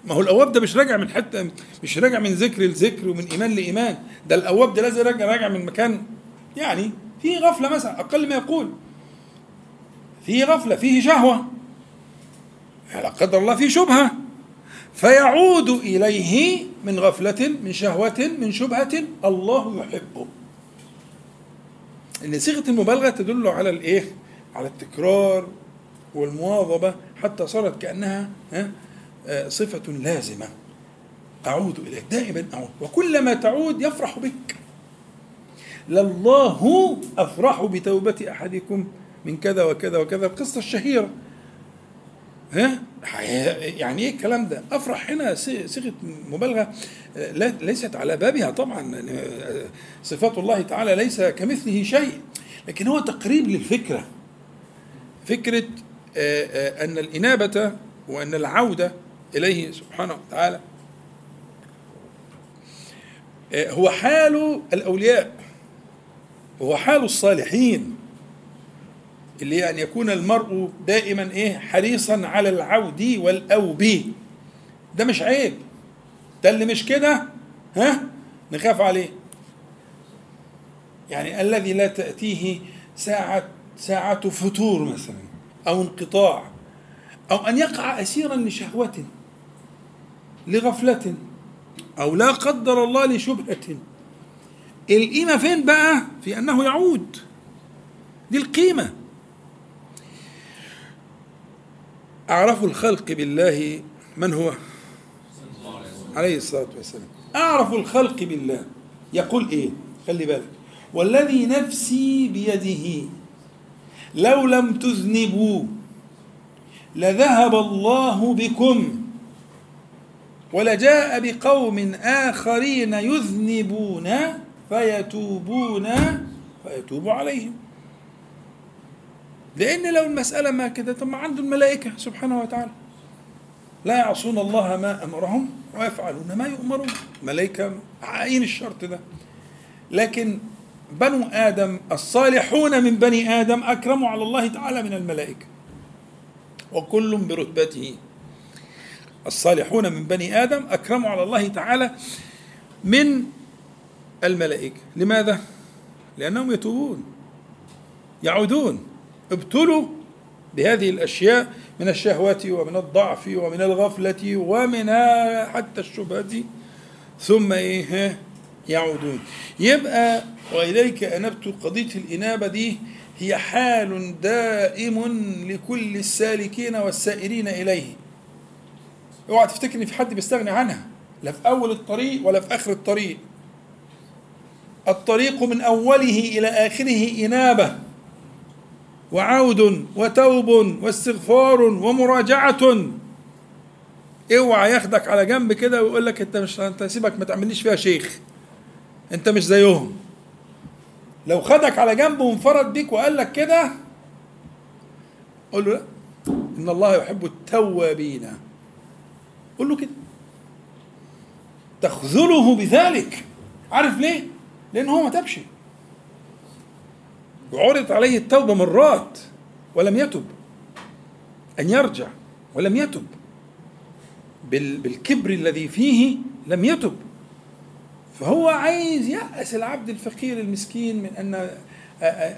S1: ما هو الأواب ده مش راجع من حتة مش راجع من ذكر لذكر ومن إيمان لإيمان. ده الأواب ده لازم راجع راجع من مكان يعني في غفلة مثلا أقل ما يقول. في غفلة فيه شهوة. لا قدر الله في شبهة. فيعود إليه من غفلة من شهوة من شبهة الله يحبه. إن صيغة المبالغة تدل على الإيه؟ على التكرار والمواظبة حتى صارت كأنها ها آه، صفة لازمة. أعود إليك. دائما أعود. وكلما تعود يفرح بك. لله أفرح بتوبة أحدكم من كذا وكذا وكذا. القصة الشهيرة. ها؟ يعني إيه الكلام ده؟ أفرح هنا صي- صيغة مبالغة. ليست على بابها طبعا. صفات الله تعالى ليس كمثله شيء. لكن هو تقريب للفكرة. فكرة أن الإنابة وأن العودة إليه سبحانه وتعالى هو حال الأولياء. هو حال الصالحين اللي أن يكون المرء دائما إيه؟ حريصا على العود والأوب. ده مش عيب. ده اللي مش كده؟ ها؟ نخاف عليه. يعني الذي لا تأتيه ساعة ساعة فتور مثلا أو انقطاع أو أن يقع اسيرا لشهوة لغفلة أو لا قدر الله لشبهة. القيمة فين بقى؟ في أنه يعود. دي القيمة. أعرف الخلق بالله من هو؟ عليه الصلاة والسلام. أعرف الخلق بالله. يقول إيه؟ خلي بالك. والذي نفسي بيده لو لم تذنبوا لذهب الله بكم ولجاء بقوم آخرين يذنبون فيتوبون فيتوب عليهم. لأن لو المسألة ما كده طب ما عنده الملائكة سبحانه وتعالى. لا يعصون الله ما أمرهم ويفعلون ما يؤمرون. ملائكة عاين الشرط ده. لكن بنو آدم الصالحون من بني آدم أكرموا على الله تعالى من الملائكة. وكل برتبته الصالحون من بني آدم أكرموا على الله تعالى من الملائكة. لماذا؟ لأنهم يتوبون يعودون ابتلوا بهذه الأشياء من الشهوات ومن الضعف ومن الغفلة ومن حتى الشبهة. ثم إيه؟ يعودون. يبقى وإليك انبت قضية الإنابة دي. هي حال دائم لكل السالكين والسائرين إليه. اوعى تفتكر ان في حد بيستغني عنها لا في أول الطريق ولا في آخر الطريق. الطريق من أوله إلى آخره إنابة وعود وتوب واستغفار ومراجعة. اوعى ياخدك على جنب كده ويقول لك انت مش انت سيبك ما تعمليش فيها شيخ. انت مش زيهم. لو خدك على جنب وانفرد بيك وقال لك كده قول له لا. إن الله يحب التوابين. قول له كده. تخذله بذلك. عارف ليه؟ لأن هو ما تابش. وعرضت عليه التوبة مرات ولم يتب. أن يرجع ولم يتب. بال- بالكبر الذي فيه لم يتب. فهو عايز يأس العبد الفقير المسكين من أن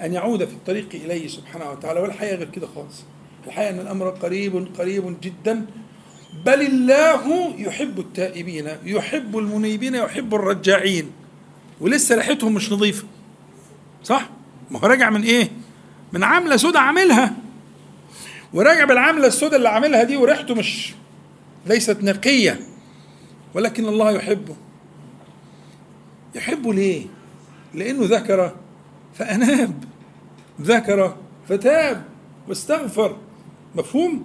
S1: أن يعود في الطريق إليه سبحانه وتعالى. والحقيقة غير كده خالص. الحقيقة أن الأمر قريب قريب جدا. بل الله يحب التائبين يحب المنيبين يحب الرجاعين ولسه ريحتهم مش نظيفة صح؟ ما هو راجع من إيه؟ من عاملة سودة عاملها وراجع بالعاملة السودة اللي عاملها دي وريحته مش ليست نقية ولكن الله يحبه يحبه ليه؟ لأنه ذكر فأناب ذكر فتاب واستغفر مفهوم؟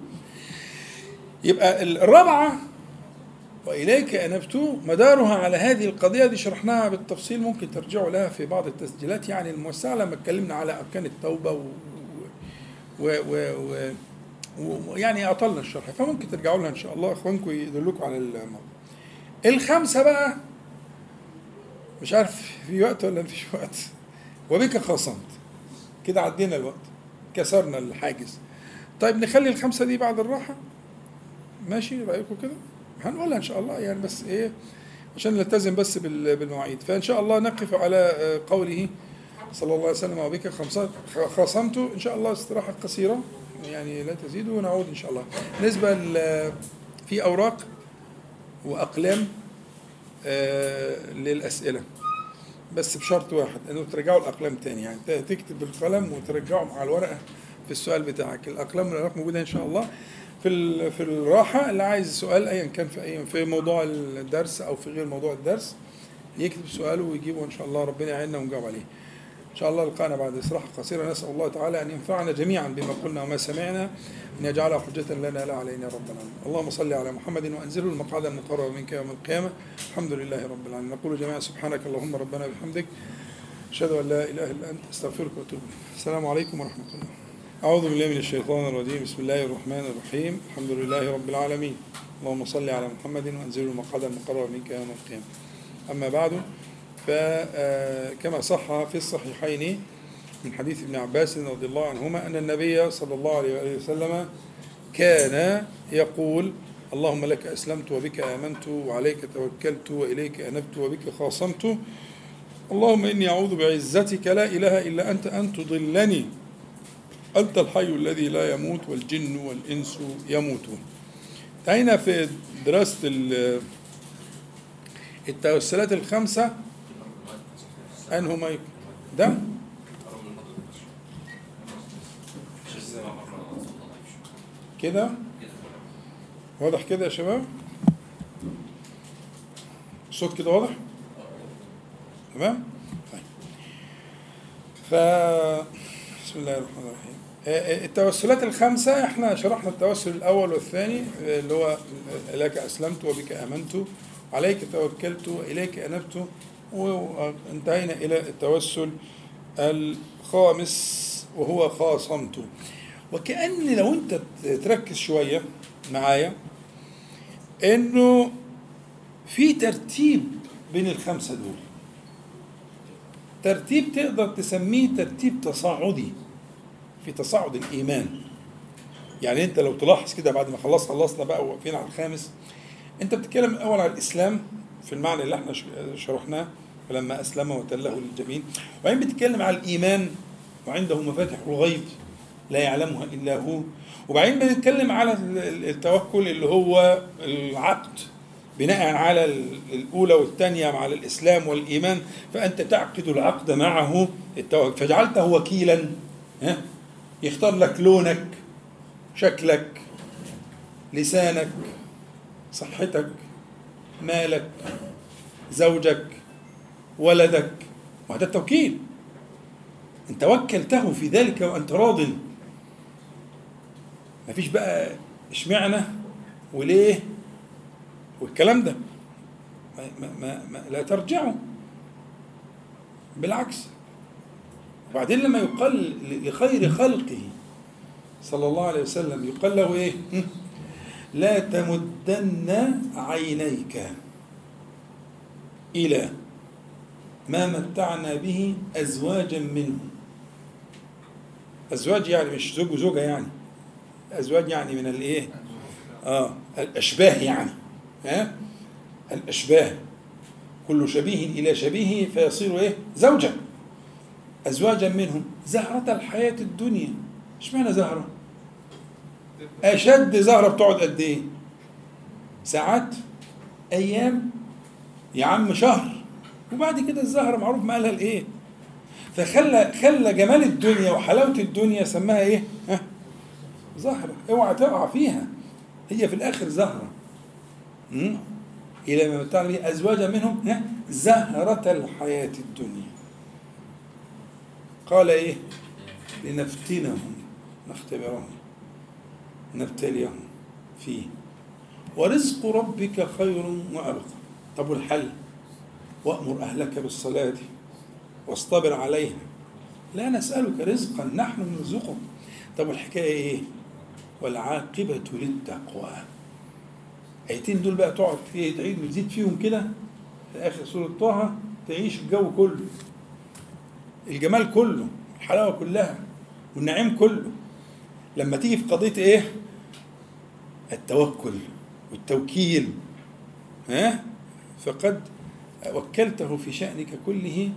S1: يبقى الرابعة وإليك أنبت مدارها على هذه القضية. دي شرحناها بالتفصيل ممكن ترجعوا لها في بعض التسجيلات. يعني الموسعة لما اتكلمنا على أركان التوبة و, و... و... و... و... يعني أطلنا الشرح فممكن ترجعوا لها إن شاء الله. إخوانكم يدلوكم على الموضوع. الخمسة بقى مش عارف في وقت ولا مفيش وقت. وبك خاصمت كده عدينا الوقت. كسرنا الحاجز. طيب نخلي الخمسة دي بعد الراحة. ماشي رأيكم كده؟ هنقولها إن شاء الله يعني بس إيه عشان نلتزم بس بال- بالمواعيد. فإن شاء الله نقف على آه، قوله صلى الله عليه وسلم وبك خاصمت إن شاء الله استراحة قصيرة يعني لا تزيد ونعود إن شاء الله. بالنسبة في أوراق وأقلام آه، للأسئلة. بس بشرط واحد إنه ترجعوا الأقلام تاني. يعني تكتب بالقلم وترجعه مع الورقة في السؤال بتاعك. الأقلام والأوراق موجودة إن شاء الله. في في الراحة اللي عايز سؤال ايا كان في اي في موضوع الدرس أو في غير موضوع الدرس يكتب سؤاله ويجيبه إن شاء الله ربنا يعيننا ونجاوب عليه. شاء الله لقانا بعد استراحة قصيرة نسأل الله تعالى أن ينفعنا جميعا بما قلنا وما سمعنا أن يجعلها حجة لنا لا علينا رب العالمين. اللهم صل على محمد وأنزله المقعد المقرب منك يوم القيامة. الحمد لله رب العالمين. نقول جميعا سبحانك اللهم ربنا بحمدك. أشهد أن لا إله إلا أنت أستغفرك وأتوب إليك. السلام عليكم ورحمة الله. أعوذ بالله من الشيطان الرجيم. بسم الله الرحمن الرحيم. الحمد لله رب العالمين. اللهم صل على محمد وأنزله المقعد المقرب منك يوم القيامة. أما بعد فكما صح في الصحيحين من حديث ابن عباس رضي الله عنهما أن النبي صلى الله عليه وسلم كان يقول اللهم لك أسلمت وبك آمنت وعليك توكلت وإليك أنبت وبك خاصمت. اللهم إني أعوذ بعزتك لا إله إلا أنت أن تضلني أنت الحي الذي لا يموت والجن والإنس يموتون. انتهينا في دراسة ال- التوسلات الخمسة. أنه ما يك- ده؟ كده؟ واضح كده يا شباب؟ الصوت كده واضح؟ تمام؟ طيب. ف بسم الله الرحمن الرحيم. التوسلات الخمسة إحنا شرحنا التوسل الأول والثاني اللي هو لك أسلمت وبك آمنت عليك توكلت وإليك أنبت وانتهينا إلى التوسل الخامس وهو خاصمت. وكأن لو أنت تركز شوية معايا إنه في ترتيب بين الخمسة دول. ترتيب تقدر تسميه ترتيب تصاعدي. في تصاعد الإيمان. يعني أنت لو تلاحظ كده بعد ما خلص خلصنا بقى واقفين على الخامس أنت بتتكلم الأول على الإسلام في المعنى اللي إحنا شرحناه فلما أسلم وتله للجبين. وبعدين بتتكلم على الإيمان وعنده مفاتح الغيب لا يعلمها إلا هو. وبعدين بنتكلم على التوكل اللي هو العقد بناء على الأولى والثانية على الإسلام والإيمان. فأنت تعقد العقد معه فجعلته وكيلا ها؟ يختار لك لونك شكلك لسانك صحتك مالك زوجك ولدك. وهذا التوكيل. انت وكلته في ذلك وأنت راض. مفيش بقى إشمعنى وليه والكلام ده. ما ما ما لا ترجعوا. بالعكس. وبعدين لما يقال لخير خلقه صلى الله عليه وسلم يقال له إيه؟ لا تمدن عينيك إلى ما متعنا به أزواجا منهم. أزواج يعني مش زوج وزوجة يعني. أزواج يعني من الإيه؟ آه الأشباه يعني. ها؟ الأشباه. كل شبيه إلى شبيهه فيصير إيه؟ زوجا. ازواجا منهم. زهرة الحياة الدنيا. اشمعنى زهرة؟ أشد زهرة بتقعد قد إيه؟ ساعات أيام يا عم شهر. وبعد كده الزهرة معروف مالها الإيه؟ فخلى خلى جمال الدنيا وحلاوة الدنيا سماها إيه؟ ها؟ زهرة. أوعى تقع فيها. هي في الآخر زهرة. م? إلى ما متعنا به أزواجا منهم ها؟ زهرة الحياة الدنيا. قال إيه؟ لنفتنهم نختبرهم نبتليهم فيه. ورزق ربك خير وأبقى. طب والحل؟ وأمر أهلك بالصلاة واصطبر عليها. لا نسألك رزقا نحن نرزقك. طب والحكاية إيه؟ والعاقبة للتقوى. الايتين دول بقى تقعد فيه تعيد وتزيد فيهم كده. في آخر سورة طه تعيش الجو كله. الجمال كله الحلاوة كلها والنعيم كله. لما تيجي في قضية إيه؟ التوكل والتوكيل ها؟ فقد وكلته في شأنك كله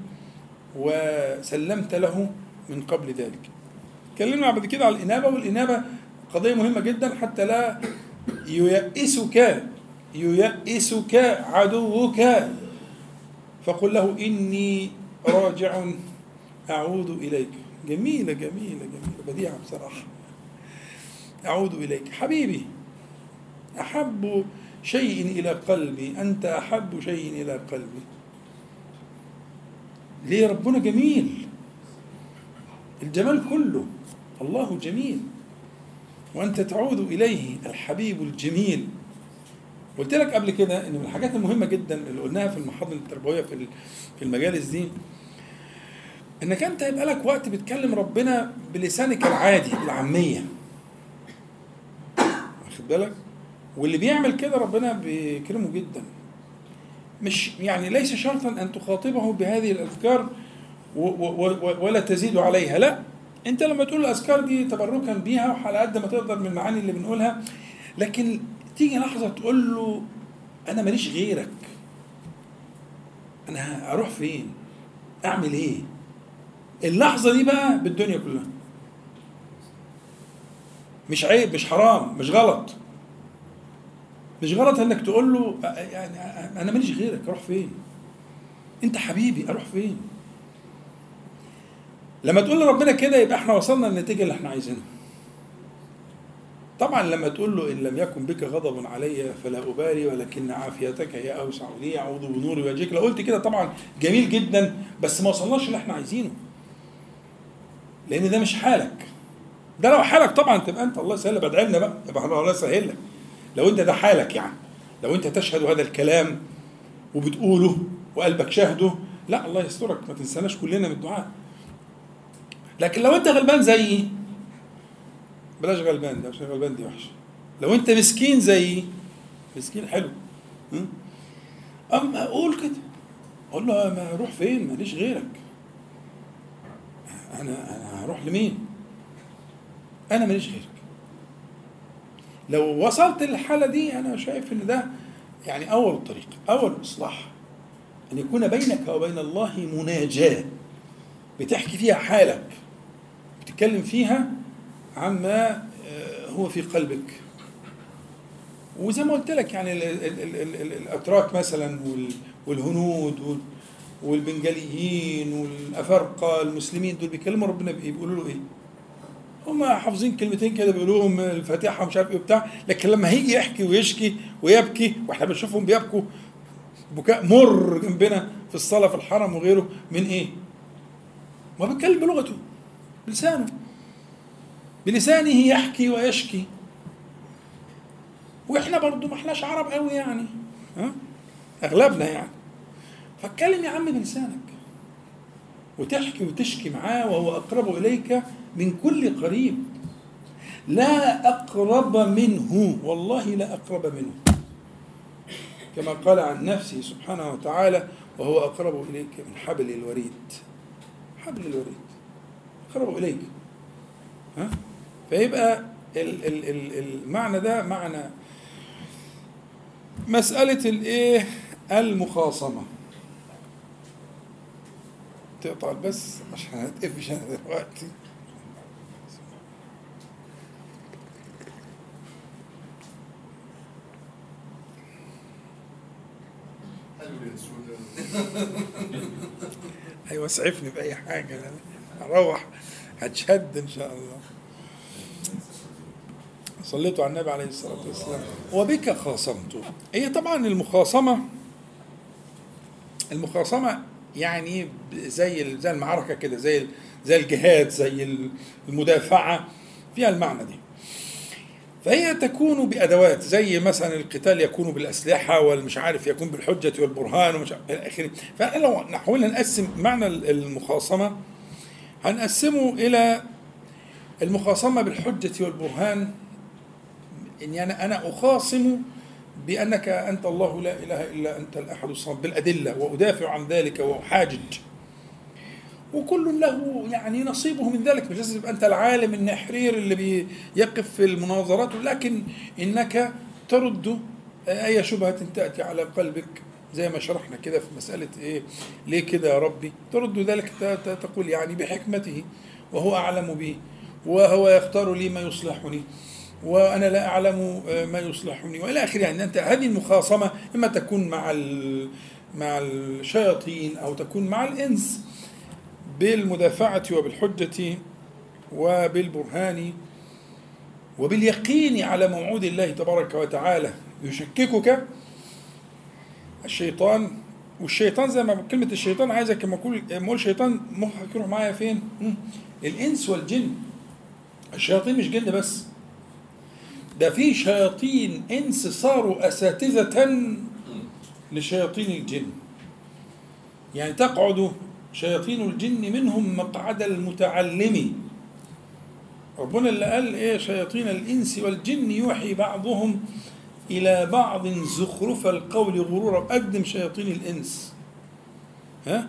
S1: وسلمت له من قبل ذلك. اتكلمنا بعد كده على الإنابة والإنابة قضية مهمة جدا حتى لا ييأسك ييأسك عدوك. فقل له إني راجع أعود إليك. جميلة جميلة جميلة. بديعة بصراحة. أعود إليك. حبيبي أحب شيء إلى قلبي. أنت أحب شيء إلى قلبي. ليه؟ ربنا جميل. الجمال كله. الله جميل. وأنت تعود إليه الحبيب الجميل. قلت لك قبل كده ان من الحاجات المهمة جدا اللي قلناها في المحاضرة التربوية في في المجالس دي إنك أنت يبقى لك وقت بتكلم ربنا بلسانك العادي بالعامية. واخد بالك؟ واللي بيعمل كده ربنا بيكرمه جدا. مش يعني ليس شرطا أن تخاطبه بهذه الأذكار ولا تزيد عليها. لا أنت لما تقول الأذكار دي تبركا بيها وعلى قد ما تقدر من المعاني اللي بنقولها لكن تيجي لحظة تقول له أنا ماليش غيرك. أنا أروح فين؟ أعمل إيه؟ اللحظة دي بقى بالدنيا كلها. مش عيب مش حرام مش غلط. مش غلط إنك تقول له يعني أنا ماليش غيرك أروح فين؟ أنت حبيبي أروح فين؟ لما تقول لربنا كده يبقى إحنا وصلنا للنتيجة اللي إحنا عايزينها. طبعا لما تقول له إن لم يكن بك غضب علي فلا أبالي ولكن عافيتك هي أوسع. لي أعوذ بنور وجهك؟ لو قلت كده طبعا جميل جدا بس ما وصلناش اللي إحنا عايزينه. لأن ده مش حالك. ده لو حالك طبعا تبقى أنت الله يسهل بدعي لنا بقى يبقى الله يسهل لك لو أنت ده حالك يعني لو أنت تشهد هذا الكلام وبتقوله وقلبك شاهده لا الله يسترك ما تنساناش كلنا من الدعاء. لكن لو أنت غلبان زيي بلاش غلبان ده عشان غلبان دي وحشة. لو أنت مسكين زيي مسكين حلو? أما أقول كده أقول له ما أروح فين؟ ماليش غيرك. أنا أنا هروح لمين؟ أنا ماليش غيرك. لو وصلت للحالة دي أنا شايف إن ده يعني أول الطريق أول الاصلاح أن يكون بينك وبين الله مناجاة. بتحكي فيها حالك. بتتكلم فيها عما آه، هو في قلبك. وزي ما قلت لك يعني ال- ال- ال- ال- ال- الأتراك مثلا وال- والهنود وال- والبنجاليين والافارقه المسلمين دول بيكلموا ربنا بإيه؟ بيقولوا له إيه؟ هم حافظين كلمتين كده بيقولوا لهم الفاتحة ومش عارف إيه وبتاع لكن لما هيجي يحكي ويشكي ويبكي وإحنا بنشوفهم بيبكوا بكاء مر جنبنا في الصلاة في الحرم وغيره من إيه؟ ما بيتكلم بلغته بلسانه بلسانه يحكي ويشكي وإحنا برضو ما إحناش عرب قوي يعني ها أغلبنا يعني فاتكلم يا عم بلسانك. وتحكي وتشكي معاه وهو أقرب إليك من كل قريب. لا أقرب منه والله لا أقرب منه. كما قال عن نفسه سبحانه وتعالى وهو أقرب إليك من حبل الوريد. حبل الوريد. أقرب إليك. ها؟ فيبقى ال- ال- ال- المعنى ده معنى مسألة الإيه؟ المخاصمة. تقطع البث عشان هتقفش أنا دلوقتي. أيوه اسعفني بأي حاجة أنا أروح هتشد إن شاء الله. صليتوا على النبي عليه الصلاة والسلام. وبك خاصمت. هي طبعا المخاصمة المخاصمة يعني زي زي المعركة كده زي زي الجهاد زي المدافعة فيها المعنى دي. فهي تكون بأدوات زي مثلا القتال يكون بالأسلحة والمش عارف يكون بالحجة والبرهان ومش إلى آخره. فإحنا لو حاولنا نقسم معنى المخاصمة هنقسمه إلى المخاصمة بالحجة والبرهان. إني أنا أنا اخاصم بأنك أنت الله لا إله إلا أنت الأحد الصمد بالأدلة وأدافع عن ذلك وأحاجج. وكل له يعني نصيبه من ذلك مش لازم أنت العالم النحرير اللي بيقف في المناظرات لكن إنك ترد أي شبهة تأتي على قلبك زي ما شرحنا كده في مسألة إيه ليه كده يا ربي؟ ترد ذلك تقول يعني بحكمته وهو أعلم بي وهو يختار لي ما يصلحني. وأنا لا أعلم ما يصلحني وإلى آخره يعني أنت هذه المخاصمة إما تكون مع مع الشياطين أو تكون مع الإنس بالمدافعة وبالحجة وبالبرهان وباليقين على موعود الله تبارك وتعالى يشككك الشيطان والشيطان زي ما كلمة الشيطان عايزك لما أقول شيطان مخك يروح معايا فين؟ مم. الإنس والجن الشياطين مش جن بس ده في شياطين انس صاروا أساتذة لشياطين الجن. يعني تقعد شياطين الجن منهم مقعد المتعلم. ربنا اللي قال إيه؟ شياطين الإنس والجن يوحي بعضهم إلى بعض زخرف القول غرورا. أقدم شياطين الإنس. ها؟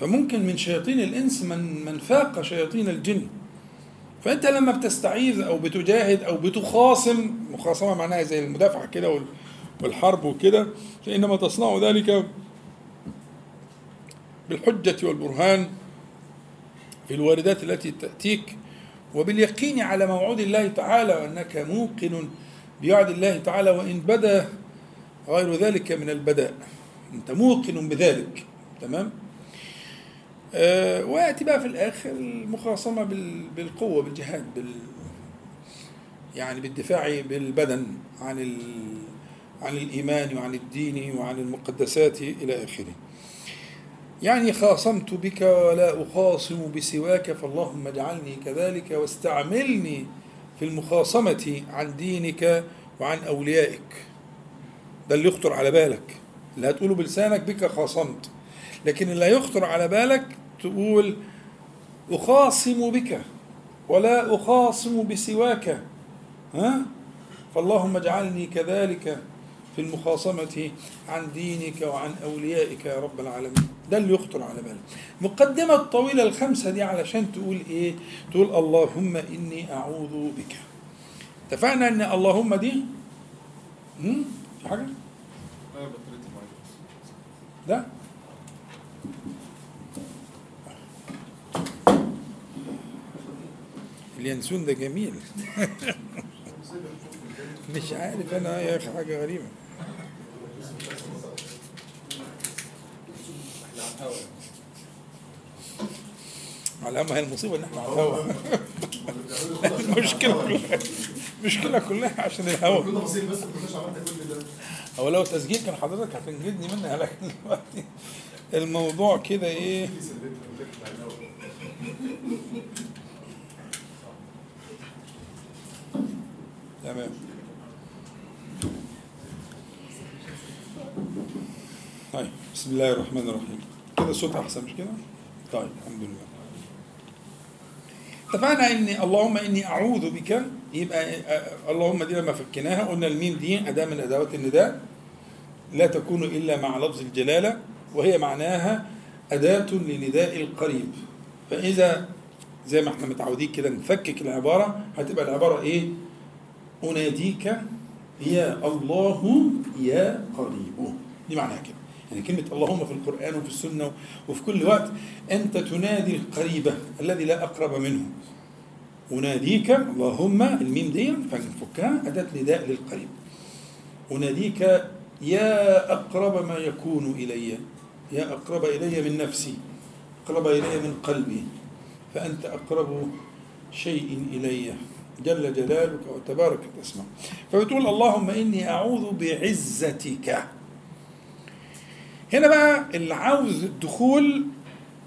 S1: فممكن من شياطين الإنس من من فاق شياطين الجن. فأنت لما بتستعيذ أو بتجاهد أو بتخاصم مخاصمة معناها زي المدافعه كده وال- والحرب وكده فإنما تصنع ذلك بالحجة والبرهان في الواردات التي تأتيك وباليقين على موعود الله تعالى وأنك موقن بوعد الله تعالى وإن بدا غير ذلك من البداء. أنت موقن بذلك تمام؟ آه ويأتي بقى في الآخر المخاصمة بال- بالقوة بالجهاد بال يعني بالدفاع بالبدن عن عن الإيمان وعن الدين وعن المقدسات إلى آخره. يعني خاصمت بك ولا أخاصم بسواك فاللهم اجعلني كذلك واستعملني في المخاصمة عن دينك وعن أوليائك. ده اللي يخطر على بالك. اللي هتقوله بلسانك بك خاصمت. لكن اللي يخطر على بالك تقول أخاصم بك ولا أخاصم بسواك ها؟ فاللهم اجعلني كذلك في المخاصمة عن دينك وعن أوليائك يا رب العالمين. ده اللي يخطر على بالك. مقدمة الطويلة الخمسة دي علشان تقول إيه؟ تقول اللهم إني أعوذ بك. اتفقنا أن اللهم دي؟ هم؟ في حاجة؟
S4: لا
S1: ده؟ اليانسون ده جميل. مش عارف أنا يا أخي حاجة غريبة. على ما هي المصيبة إن إحنا على الهوا. المشكلة كلها المشكلة كلها عشان الهوا. هو لو تسجيل كان حضرتك هتنجدني منها لكن دلوقتي. الموضوع كده إيه
S4: في سلبية البروجكت بتاع الأول.
S1: تمام. طيب بسم الله الرحمن الرحيم. كده الصوت أحسن مش كده؟ طيب الحمد لله. اتفقنا ان اللهم إني أعوذ بك. يبقى آه، اللهم دي لما فكناها قلنا الميم دي أداة من أدوات النداء. لا تكون إلا مع لفظ الجلالة وهي معناها أداة لنداء القريب. فإذا زي ما إحنا متعودين كده نفكك العبارة هتبقى العبارة إيه؟ أناديك يا الله يا قريب. دي معناها كده يعني كلمة اللهم في القرآن وفي السنة وفي كل وقت أنت تنادي القريب الذي لا أقرب منه. أناديك اللهم الميم دي فنفكها أداة نداء للقريب. أناديك يا أقرب ما يكون إلي يا أقرب إلي من نفسي أقرب إلي من قلبي فأنت أقرب شيء إلي. جل جلالك وتبارك اسمك فبتقول اللهم إني أعوذ بعزتك. هنا بقى اللي عاوز الدخول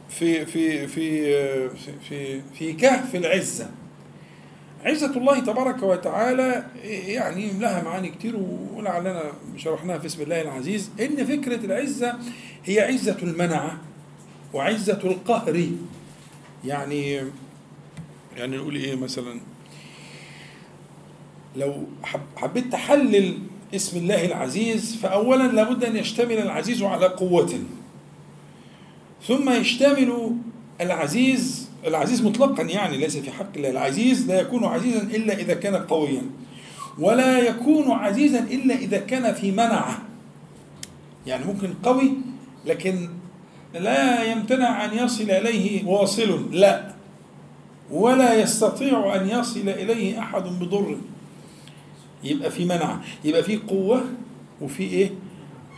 S1: في في في في في, كهف العزة. عزة الله تبارك وتعالى يعني لها معاني كتير ولعلنا شرحناها في اسم الله العزيز. إن فكرة العزة هي عزة المنعة وعزة القهر. يعني يعني نقول إيه مثلا؟ لو حب حبيت تحلل اسم الله العزيز فأولا لابد أن يشتمل العزيز على قوة. ثم يشتمل العزيز العزيز مطلقا يعني ليس في حق الله. العزيز لا يكون عزيزا إلا إذا كان قويا ولا يكون عزيزا إلا إذا كان في منعه يعني ممكن قوي لكن لا يمتنع أن يصل إليه واصل لا. ولا يستطيع أن يصل إليه أحد بضر. يبقى في منعة يبقى في قوة وفي إيه؟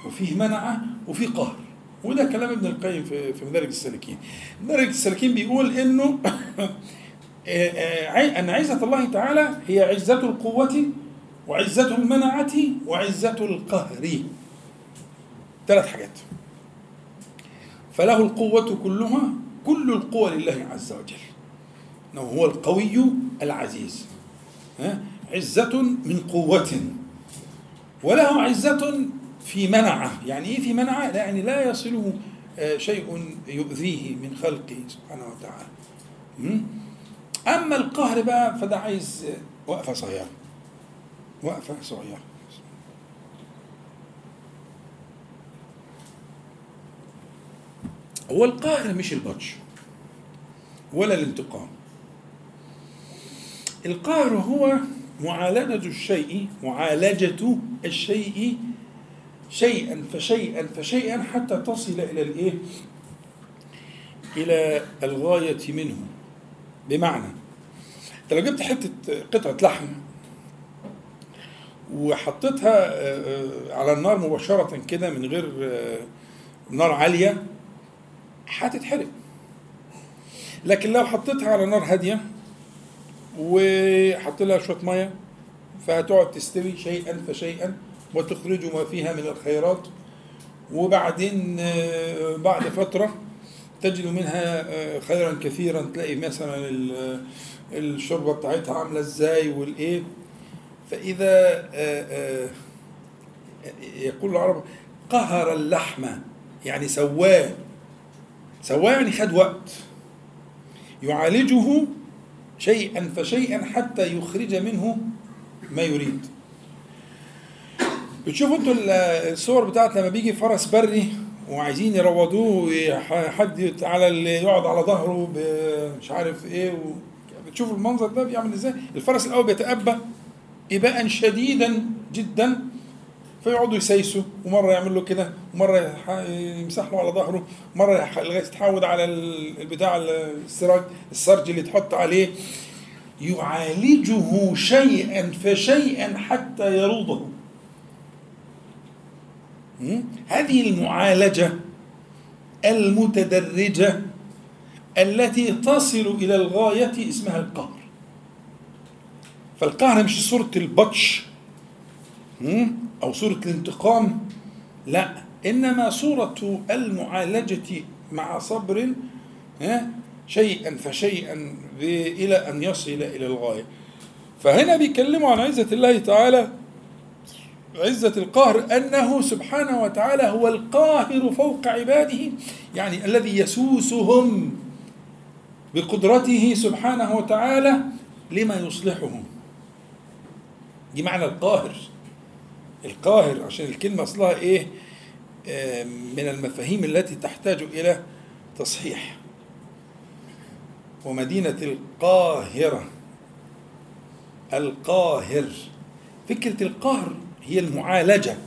S1: وفيه منعة وفي قهر. وده كلام ابن القيم في في مدارج السالكين. مدارج السالكين بيقول إنه أن عزة الله تعالى هي عزة القوة وعزة المنعة وعزة القهر. ثلاث حاجات. فله القوة كلها كل القوى لله عز وجل. إنه هو القوي العزيز. ها؟ عزة من قوة. وله عزة في منعة. يعني إيه في منعة؟ يعني لا يصله آه، شيء يؤذيه من خلقه سبحانه وتعالى? أما القهر بقى فده عايز وقفة صغيرة. وقفة صغيرة. هو القاهر مش البطش ولا الانتقام. القهر هو معالجة الشيء معالجة الشيء شيئا فشيئا فشيئا حتى تصل إلى الإيه؟ إلى الغاية منه بمعنى أنت لو جبت حتة قطعة لحم وحطيتها آه، آه، على النار مباشرة كده من غير آه، نار عالية هتتحرق لكن لو حطيتها على نار هادية وحط لها شوية مية فهتقعد تستوي شيئا فشيئا وتخرج ما فيها من الخيرات. وبعدين آه، بعد فترة تجد منها آه، خيرا كثيرا. تلاقي مثلا ال- الشوربة بتاعتها عاملة إزاي والإيه. آه، آه، يقول العرب قهر اللحم يعني سواه سواه يعني خد وقت. يعالجه شيئا فشيئا حتى يخرج منه ما يريد بتشوفوا أنتوا ال- الصور بتاعت لما بيجي فرس بري وعايزين يروضوه حد على اللي يقعد على ظهره مش عارف إيه. بتشوفوا المنظر ده بيعمل إزاي الفرس الأول بيتأبى إباء شديدا جدا فيقعدوا يسيسوا ومرة يعمل له كده ومرة يمسح له على ظهره مرة لغاية يتعود على ال- البتاع السراج السرج اللي تحط عليه يعالجه شيئا فشيئا حتى يروضه? هذه المعالجة المتدرجة التي تصل إلى الغاية اسمها القهر فالقهر مش صورة البطش? أو صورة الانتقام لا إنما صورة المعالجة مع صبر شيئا فشيئا إلى أن يصل إلى الغاية. فهنا بيتكلموا عن عزة الله تعالى عزة القهر أنه سبحانه وتعالى هو القاهر فوق عباده يعني الذي يسوسهم بقدرته سبحانه وتعالى لما يصلحهم. دي معنى القاهر. القاهر عشان الكلمة أصلها إيه؟ آه، من المفاهيم التي تحتاج إلى تصحيح. ومدينة القاهرة. القاهر. فكرة القهر هي المعالجة.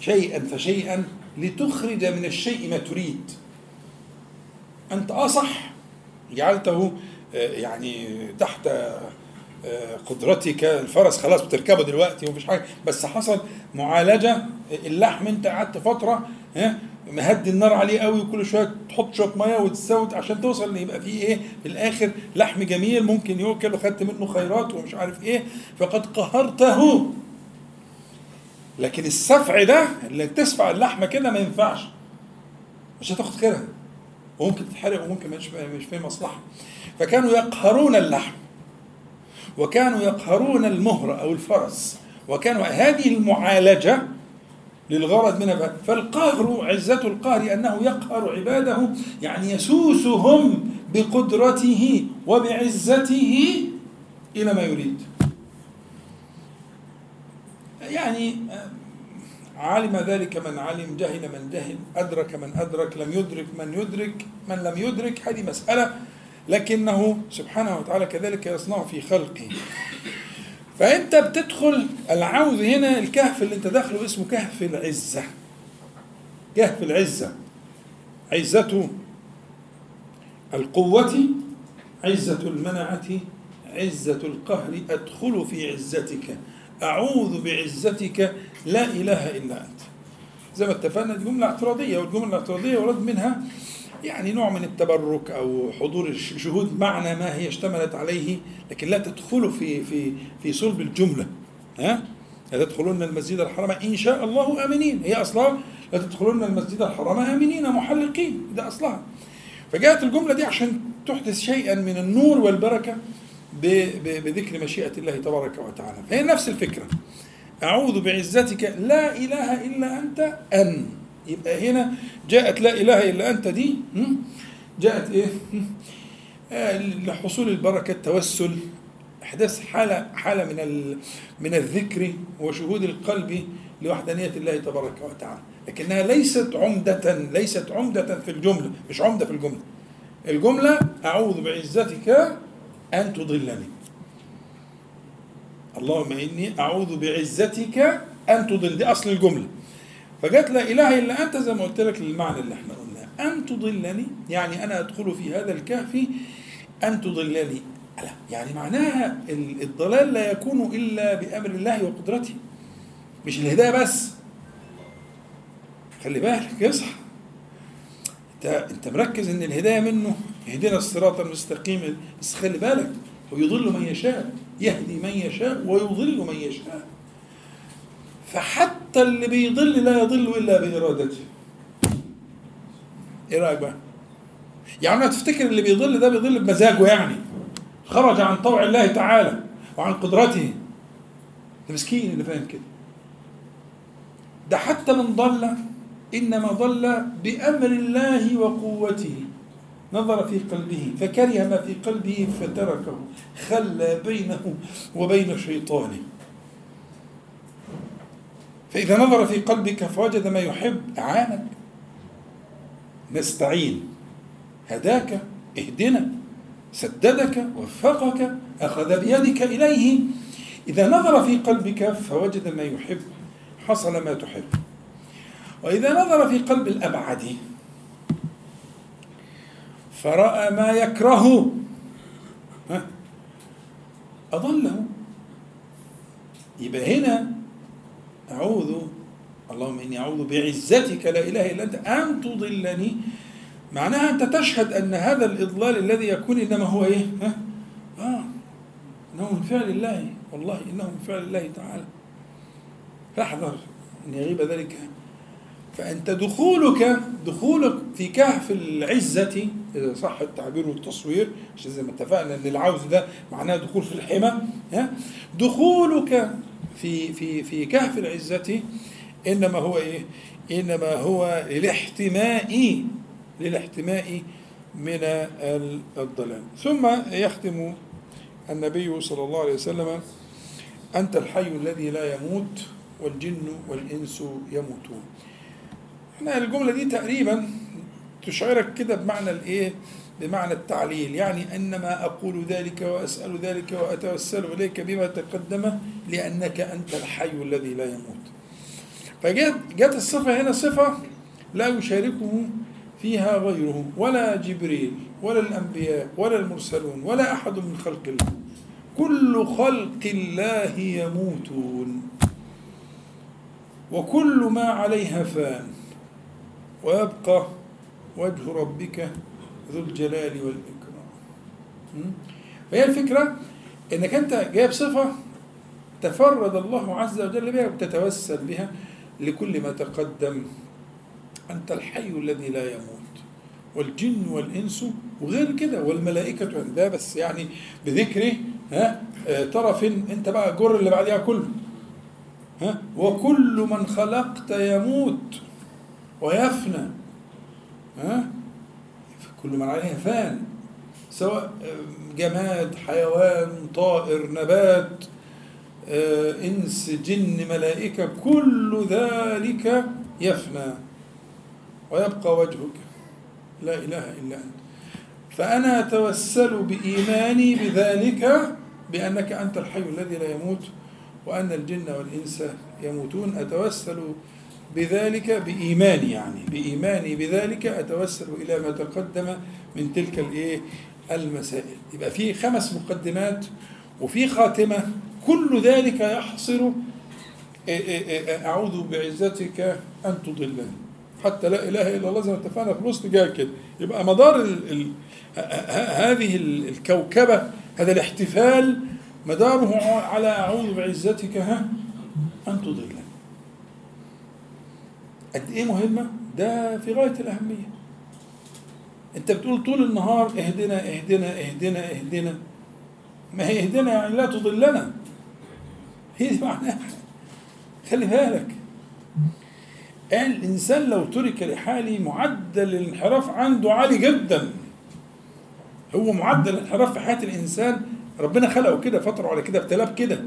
S1: شيئا فشيئا لتخرج من الشيء ما تريد. أنت أصح جعلته آه، يعني تحت قدرتك الفرس خلاص بتركبه دلوقتي ومفيش حاجة. بس حصل معالجة اللحم انت قعدت فترة ها مهدي النار عليه قوي وكل شوية تحط شوية مية وتسوي عشان توصل يبقى فيه إيه؟ في الآخر لحم جميل ممكن يوكل وخدت منه خيرات ومش عارف إيه. فقد قهرته. لكن السفع ده اللي تسفع اللحمة كده ما ينفعش. مش هتاخد خيرها. وممكن تتحرق وممكن مش مش فيه مصلحة. فكانوا يقهرون اللحم. وكانوا يقهرون المهر أو الفرس وكانوا هذه المعالجة للغرض منها. فالقهر عزة القهر أنه يقهر عباده يعني يسوسهم بقدرته وبعزته إلى ما يريد يعني علم ذلك من علم جهل من جهل أدرك من أدرك لم يدرك من يدرك من لم يدرك هذه مسألة لكنه سبحانه وتعالى كذلك يصنع في خلقه. فأنت بتدخل العوذ هنا الكهف اللي أنت داخله اسمه كهف العزة. كهف العزة. عزة القوة عزة المنعة عزة القهر. أدخل في عزتك. أعوذ بعزتك. لا إله إلا أنت. زي ما اتفقنا دي جملة اعتراضية والجملة الاعتراضية ورد منها يعني نوع من التبرك أو حضور الش- شهود معنى ما هي اشتملت عليه لكن لا تدخل في في في صلب الجملة. ها؟ لا تدخلون المسجد الحرام. إن شاء الله آمنين. هي أصلا لا تدخلون المسجد الحرام آمنين محلقين. ده أصلها. فجاءت الجملة دي عشان تحدث شيئا من النور والبركة بذكر مشيئة الله تبارك وتعالى. فهي نفس الفكرة. أعوذ بعزتك. لا إله إلا أنت. أن. يبقى هنا جاءت لا إله إلا أنت دي? جاءت م? آه، لحصول البركة التوسل أحداث حالة حالة من من الذكر وشهود القلب لوحدانية الله تبارك وتعالى. لكنها ليست عمدة ليست عمدة في الجملة مش عمدة في الجملة. الجملة أعوذ بعزتك أن تضلني. اللهم إني أعوذ بعزتك أن تضل دي أصل الجملة. فجت لا إله إلا أنت زي ما قلت لك للمعنى اللي إحنا قلناه. أن تضلني يعني أنا أدخل في هذا الكهف أن تضلني. لا يعني معناها ال- الضلال لا يكون إلا بأمر الله وقدرته. مش الهداية بس. خلي بالك اصحى. انت أنت مركز إن الهداية منه. يهدينا الصراط المستقيم. بس خلي بالك ويضل من يشاء يهدي من يشاء ويضل من يشاء. فحتى اللي بيضل لا يضل إلا بإرادته. إيه رأيك بقى؟ يعني تفتكر اللي بيضل ده بيضل بمزاجه يعني. خرج عن طوع الله تعالى وعن قدرته. ده مسكين اللي فاهم كده. ده حتى من ضل إنما ضل بأمر الله وقوته. نظر في قلبه فكره ما في قلبه فتركه خلى بينه وبين شيطانه. فإذا نظر في قلبك فوجد ما يحب أعانك نستعين. هداك اهدنا. سددك وفقك أخذ بيدك إليه. إذا نظر في قلبك فوجد ما يحب حصل ما تحب. وإذا نظر في قلب الأبعد فرأى ما يكره. أضله يبقى هنا أعوذ اللهم إني أعوذ بعزتك لا إله إلا أنت أن تضلني. معناها أنت تشهد أن هذا الإضلال الذي يكون إنما هو إيه؟ ها؟ آه. إنه من فعل الله. والله إنه من فعل الله تعالى. فاحذر أن يغيب ذلك. فأنت دخولك دخولك في كهف العزة إذا صح التعبير والتصوير عشان زي ما اتفقنا أن العوز ده معناه دخول في الحمى ها؟ دخولك في في في كهف العزة إنما هو إيه؟ إنما هو للاحتماء للاحتماء من الضلال. ثم يختم النبي صلى الله عليه وسلم أنت الحي الذي لا يموت والجن والإنس يموتون. إحنا الجملة دي تقريبا تشعرك كده بمعنى الإيه؟ بمعنى التعليل يعني أنما أقول ذلك وأسأل ذلك وأتوسل إليك بما تقدم لأنك أنت الحي الذي لا يموت. فجت جت الصفة هنا صفة لا يشاركه فيها غيره ولا جبريل ولا الأنبياء ولا المرسلون ولا أحد من خلق الله. كل خلق الله يموتون وكل ما عليها فان ويبقى وجه ربك ذو الجلال والإكرام? فهي الفكرة إنك أنت جايب صفة تفرد الله عز وجل بها وتتوسل بها لكل ما تقدم. أنت الحي الذي لا يموت والجن والإنس وغير كده والملائكة ده بس يعني بذكر ها آه، طرف أنت بقى جر اللي بعدها كله. ها وكل من خلقت يموت ويفنى. ها كل من عليها فان سواء جماد حيوان طائر نبات آه، إنس جن ملائكة كل ذلك يفنى ويبقى وجهك. لا إله إلا أنت. فأنا أتوسل بإيماني بذلك بأنك أنت الحي الذي لا يموت وأن الجن والإنس يموتون. أتوسل بذلك بإيماني يعني بإيماني بذلك أتوسل إلى ما تقدم من تلك الإيه؟ المسائل. يبقى في خمس مقدمات وفي خاتمة كل ذلك يحصر أعوذ بعزتك أن تضلني. حتى لا إله إلا الله زي ما اتفقنا في الوسط جاء كده. يبقى مدار ال ال هذه الكوكبة هذا الاحتفال مداره على أعوذ بعزتك ها أن تضلني. قد إيه مهمة؟ ده في غاية الأهمية. أنت بتقول طول النهار اهدنا اهدنا اهدنا اهدنا. ما هي اهدنا يعني لا تضلنا. هي دي معناها. خلي بالك. الإنسان لو ترك لحاله معدل الانحراف عنده عالي جدا. هو معدل الانحراف في حياة الإنسان. ربنا خلقه كده فطره على كده ابتلاه بكده.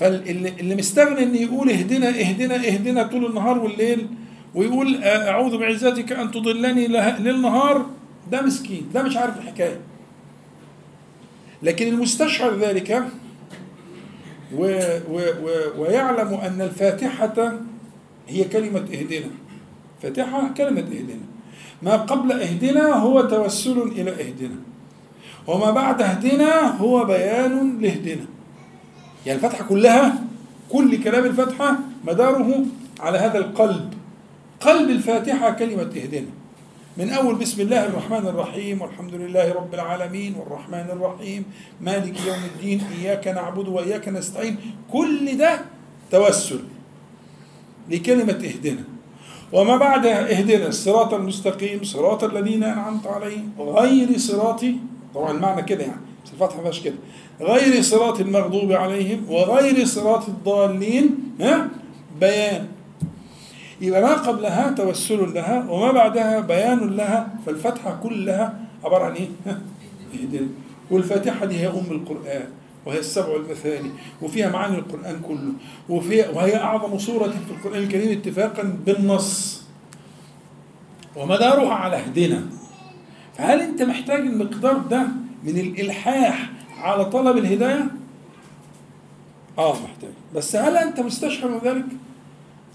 S1: فاللي اللي مستغني ان يقول اهدنا اهدنا اهدنا طول النهار والليل ويقول أعوذ بعزتك أن تضلني له- ليل نهار ده مسكين ده مش عارف الحكاية. لكن المستشعر ذلك و و و ويعلم أن الفاتحة هي كلمة اهدنا. فاتحة كلمة اهدنا. ما قبل اهدنا هو توسل إلى اهدنا. وما بعد اهدنا هو بيان لاهدنا. يعني الفتحة كلها كل كلام الفتحة مداره على هذا القلب. قلب الفاتحة كلمة اهدنا. من أول بسم الله الرحمن الرحيم والحمد لله رب العالمين والرحمن الرحيم مالك يوم الدين إياك نعبد وإياك نستعين. كل ده توسل لكلمة اهدنا. وما بعد اهدنا الصراط المستقيم صراط الذين أنعمت عليهم غير صراط طبعا المعنى كده يعني بس الفتحة مش كده. غير صراط المغضوب عليهم وغير صراط الضالين ها؟ بيان. يبقى ما قبلها توسل لها وما بعدها بيان لها فالفتحة كلها عبارة عن؟ ها؟ اهدنا. والفاتحة دي هي أم القرآن وهي السبع المثاني وفيها معاني القرآن كله وفيها وهي أعظم سورة في القرآن الكريم اتفاقا بالنص. ومدارها على اهدنا. فهل أنت محتاج المقدار ده من الإلحاح على طلب الهداية؟ آه محتاج. بس هل أنت مستشعر من ذلك؟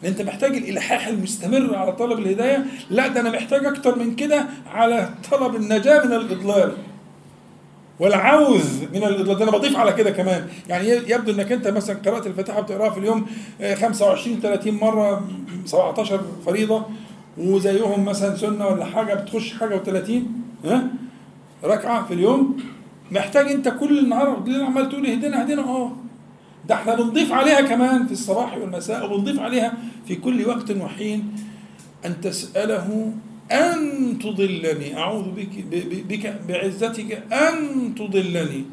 S1: ان أنت محتاج الإلحاح المستمر على طلب الهداية؟ لا ده أنا محتاج أكتر من كده على طلب النجاة من الإضلال. والعوذ من الإضلال. ده أنا بضيف على كده كمان. يعني يبدو إنك أنت مثلا قراءة الفاتحة بتقراها في اليوم آه، 25 30 مرة 17 فريضة وزيهم مثلا سنة ولا حاجة بتخش حاجة و30 ها ركعة في اليوم. محتاج انت كل النهار والليل عمال تقول اهدنا اهدنا. آه. ده إحنا بنضيف عليها كمان في الصباح والمساء وبنضيف عليها في كل وقت وحين أن تسأله أن تضلني. أعوذ بك بك بعزتك أن تضلني.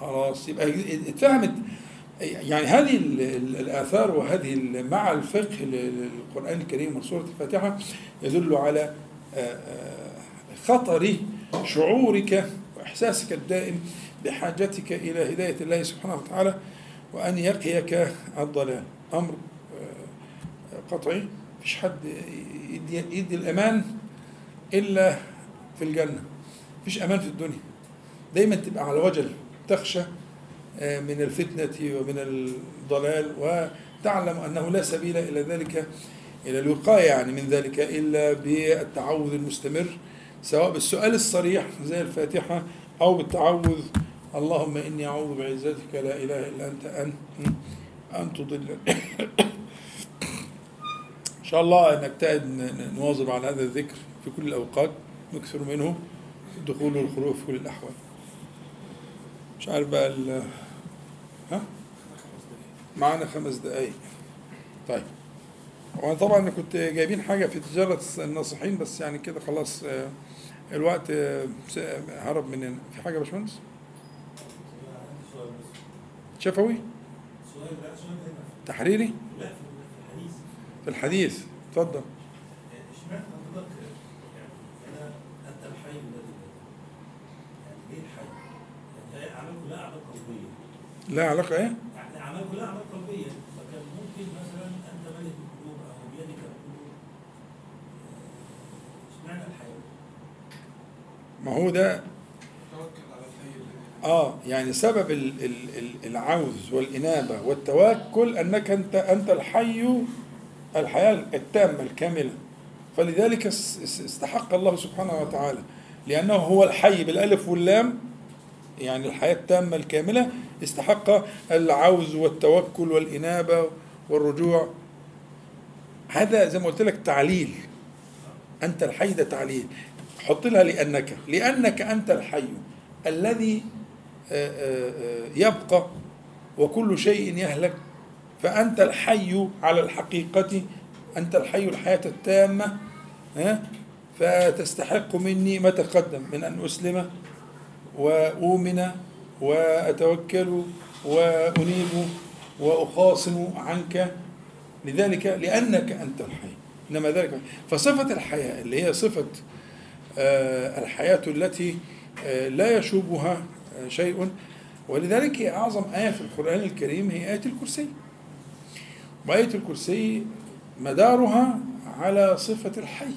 S1: خلاص يبقى اتفهمت. يعني هذه ال- ال- الآثار وهذه مع الفقه للقرآن الكريم وسورة الفاتحة يدل على آه، آه، خطر شعورك وإحساسك الدائم بحاجتك إلى هداية الله سبحانه وتعالى وأن يقيك الضلال. أمر آه، قطعي. مفيش حد يدي, يدي الأمان إلا في الجنة. مفيش أمان في الدنيا. دايما تبقى على وجل تخشى آه، من الفتنة ومن الضلال وتعلم أنه لا سبيل إلى ذلك إلى الوقاية يعني من ذلك إلا بالتعوذ المستمر سواء بالسؤال الصريح زي الفاتحة أو بالتعوذ. اللهم إني أعوذ بعزتك لا إله إلا أنت أن أن تضل. إن شاء الله نجتهد نواظب على هذا الذكر في كل الأوقات نكثر منه الدخول والخروج في كل الأحوال. مش عارف بقى ال ها؟ معانا خمس دقايق. طيب. وأنا طبعا كنت جايبين حاجة في تجارة الناصحين بس يعني كده خلاص آه، الوقت آه، س- هرب مننا. في حاجة يا باشمهندس؟ شفوي؟
S6: هنا
S1: تحريري؟
S6: في الحديث.
S1: اتفضل.
S6: لا يعني ليه الحي؟ يعني هي اعمال كلها اعمال قلبيه
S1: لا علاقه إيه
S6: يعني اعمال كلها اعمال قلبيه فكان ممكن مثلا انت ملك القلوب أو بيدك القلوب آه، اشمعنى الحي؟
S1: ما هو ده آه يعني سبب ال- ال- ال- العوز والإنابة والتوكل أنك انت أنت الحي الحياة التامة الكاملة. فلذلك اس- اس- استحق الله سبحانه وتعالى لأنه هو الحي بالألف واللام يعني الحياة التامة الكاملة استحق العوز والتوكل والإنابة والرجوع. هذا زي ما قلت لك تعليل. أنت الحي ده تعليل. حط لها لأنك لأنك أنت الحي الذي آه، آه، آه، يبقى وكل شيء يهلك. فأنت الحي على الحقيقة أنت الحي الحياة التامة فتستحق مني ما تقدم من أن أسلم وأؤمن وأتوكل وأنيب وأخاصم عنك. لذلك لأنك أنت الحي إنما ذلك. فصفة الحياة اللي هي صفة الحياة التي آه، لا يشوبها آه، شيء. ولذلك أعظم آية في القرآن الكريم هي آية الكرسي. وآية الكرسي مدارها على صفة الحي.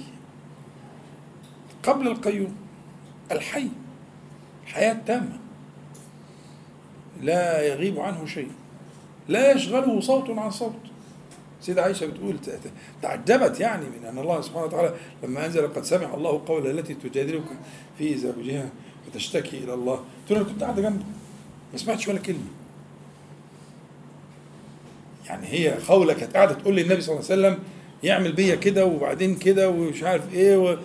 S1: قبل القيوم الحي حياة تامة. لا يغيب عنه شيء. لا يشغله صوت عن صوت. سيدة عائشة بتقول تعجبت يعني من أن الله سبحانه وتعالى لما أنزل قد سمع الله قول التي تجادلك في زوجها وتشتكي إلى الله. تقول أنا كنت قاعدة جنبه ما سمعتش ولا كلمة. يعني هي خولة كانت قاعدة تقول للنبي صلى الله عليه وسلم يعمل بيا كده وبعدين كده ومش عارف إيه و...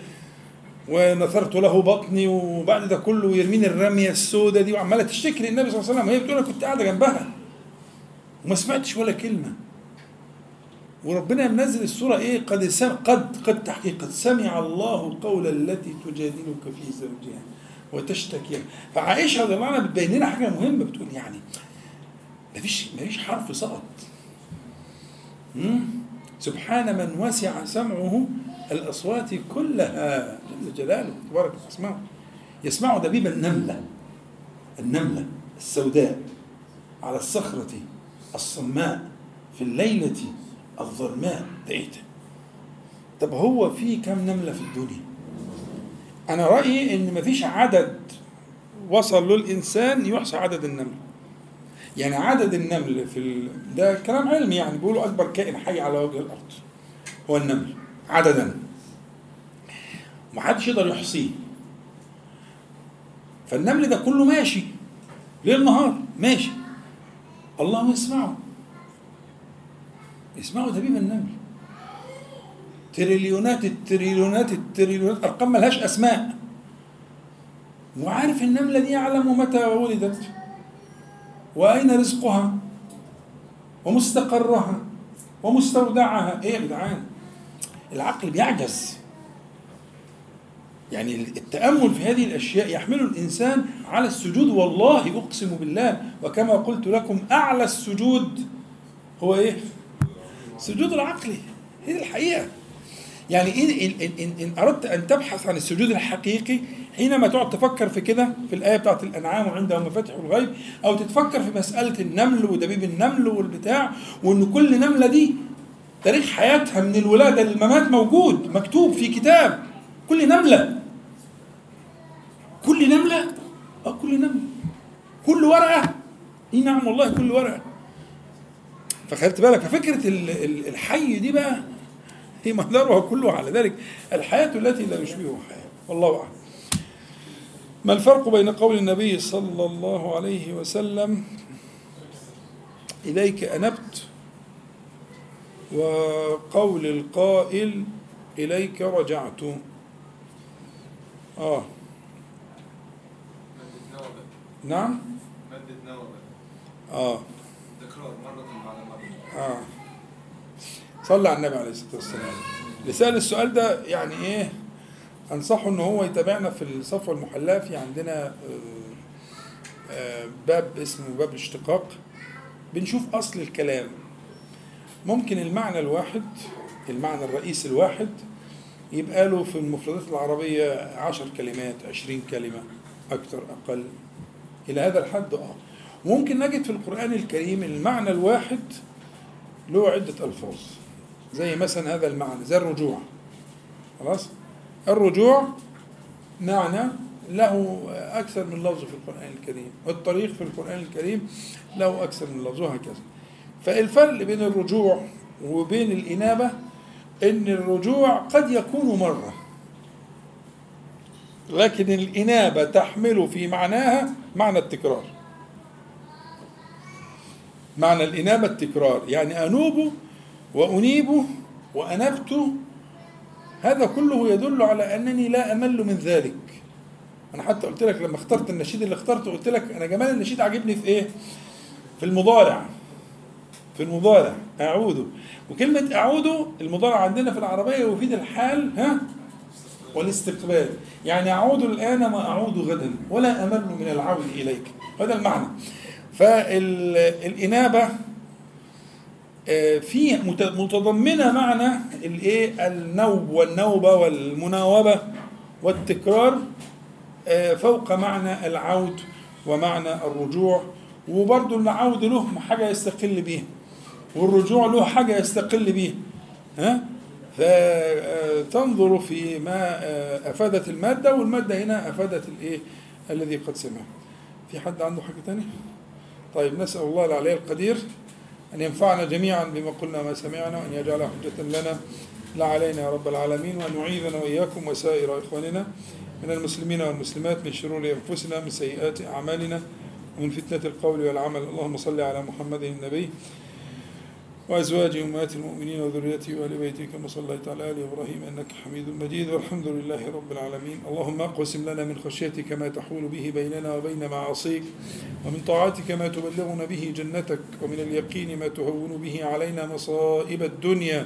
S1: ونثرت له بطني وبعد ده كله يرميني الرمية السوداء دي وعمالة تشتكي للنبي صلى الله عليه وسلم. وهي بتقول أنا كنت قاعدة جنبها. وما سمعتش ولا كلمة. وربنا منزل السورة إيه؟ قد سم قد قد تحقيق قد سمع الله قول التي تجادلك في زوجها وتشتكي. رضي الله عنها بتبين لنا حاجة مهمة بتقول يعني مفيش مفيش حرف سقط؟ سبحان من وسع سمعه الأصوات كلها. جل جلاله تبارك اسمعه يسمع دبيب النملة النملة السوداء على الصخرة الصماء في الليلة. الظلماء ده؟ طب هو في كم نملة في الدنيا؟ أنا رأيي إن مفيش عدد وصل له الإنسان يحصى عدد النمل. يعني عدد النمل في ال... ده كلام علمي يعني بيقولوا أكبر كائن حي على وجه الأرض هو النمل عددا. محدش يقدر يحصيه. فالنمل ده كله ماشي ليل نهار ماشي. الله يسمعه. يسمعه دبيب النمل. تريليونات التريليونات التريليونات أرقام ملهاش أسماء. وعارف النملة دي يعلم متى ولدت؟ وأين رزقها؟ ومستقرها؟ ومستودعها؟ إيه يا جدعان؟ العقل بيعجز. يعني التأمل في هذه الأشياء يحمل الإنسان على السجود والله أقسم بالله. وكما قلت لكم أعلى السجود هو إيه؟ سجود العقل. هي الحقيقة. يعني إن, إن, إن, إن أردت أن تبحث عن السجود الحقيقي حينما تقعد تفكر في كده في الآية بتاعت الأنعام وعنده مفاتح الغيب أو تتفكر في مسألة النمل ودبيب النمل والبتاع وإن كل نملة دي تاريخ حياتها من الولادة للممات موجود مكتوب في كتاب. كل نملة. كل نملة؟ آه كل نملة. كل ورقة. إي نعم والله كل ورقة. فخدت بالك ال- الحي دي بقى هي مدارها كله على ذلك. الحياة التي لا يشبهها حياة. والله أعلم. ما الفرق بين قول النبي صلى الله عليه وسلم إليك أنبت وقول القائل إليك رجعت. آه.
S7: بقى
S1: نعم؟
S7: مادة نوى بقى
S1: آه
S7: تكرار مرة بعد
S1: آه. صلى على النبي عليه الصلاة والسلام. اللي سأل السؤال ده يعني إيه؟ أنصحه إن هو يتابعنا في الصفوة المحلاة في عندنا آه، آه، باب اسمه باب الاشتقاق. بنشوف أصل الكلام. ممكن المعنى الواحد المعنى الرئيسي الواحد يبقى له في المفردات العربية عشر كلمات عشرين كلمة أكثر أقل. إلى هذا الحد آه. ممكن نجد في القرآن الكريم المعنى الواحد له عدة ألفاظ. زي مثلا هذا المعنى زي الرجوع. خلاص؟ الرجوع معنى له أكثر من لفظ في القرآن الكريم والطريق في القرآن الكريم له أكثر من لفظ وهكذا. فالفرق بين الرجوع وبين الإنابة إن الرجوع قد يكون مرة لكن الإنابة تحمل في معناها معنى التكرار. معنى الإنابة التكرار. يعني أنوب وأنيب وأنبت هذا كله يدل على أنني لا أمل من ذلك. أنا حتى قلت لك لما اخترت النشيد اللي اخترته قلت لك أنا جمال النشيد عاجبني في إيه؟ في المضارع. في المضارع. أعود وكلمة أعود المضارع عندنا في العربية يفيد الحال ها؟ والاستقبال. يعني أعود الآن ما أعود غدا ولا أمل من العود إليك. هذا المعنى. فالإنابة آه، في مت- متضمنة معنى الإيه؟ النوب والنوبة والمناوبة والتكرار آه، فوق معنى العود ومعنى الرجوع وبرضه العود له حاجة يستقل بيها والرجوع له حاجة يستقل بيها ها؟ فتنظر في ما آه، أفادت المادة والمادة هنا أفادت الإيه؟ الذي قد سمع في حد عنده حاجة تانية؟ طيب نسأل الله العلي القدير أن ينفعنا جميعا بما قلنا ما سمعنا وأن يجعل حجة لنا لا علينا يا رب العالمين وأن يعيذنا وإياكم وسائر إخواننا من المسلمين والمسلمات من شرور أنفسنا من سيئات أعمالنا ومن فتنة القول والعمل. اللهم صل على محمد النبي وأزواج أمهات المؤمنين وذريته وآل بيته كما صليت على آل إبراهيم إنك حميد مجيد. والحمد لله رب العالمين. اللهم اقسم لنا من خشيتك ما تحول به بيننا وبين معاصيك ومن طاعتك ما تبلغنا به جنتك ومن اليقين ما تهون به علينا مصائب الدنيا.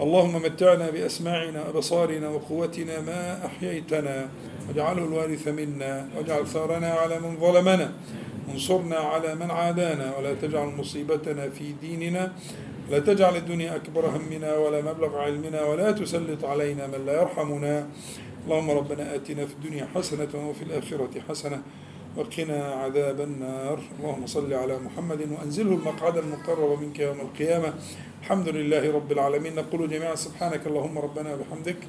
S1: اللهم متعنا بأسماعنا وأبصارنا وقوتنا ما أحييتنا. واجعله الوارث منا واجعل ثارنا على من ظلمنا. وانصرنا على من عادانا ولا تجعل مصيبتنا في ديننا لا تجعل الدنيا أكبر همنا ولا مبلغ علمنا ولا تسلط علينا من لا يرحمنا. اللهم ربنا آتنا في الدنيا حسنة وفي الآخرة حسنة وقنا عذاب النار. اللهم صل على محمد وأنزله المقعد المقرب منك يوم القيامة. الحمد لله رب العالمين. نقول جميعا سبحانك اللهم ربنا وبحمدك.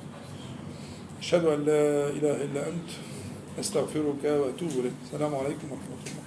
S1: أشهد أن لا إله إلا أنت. أستغفرك وأتوب إليك. السلام عليكم ورحمة الله.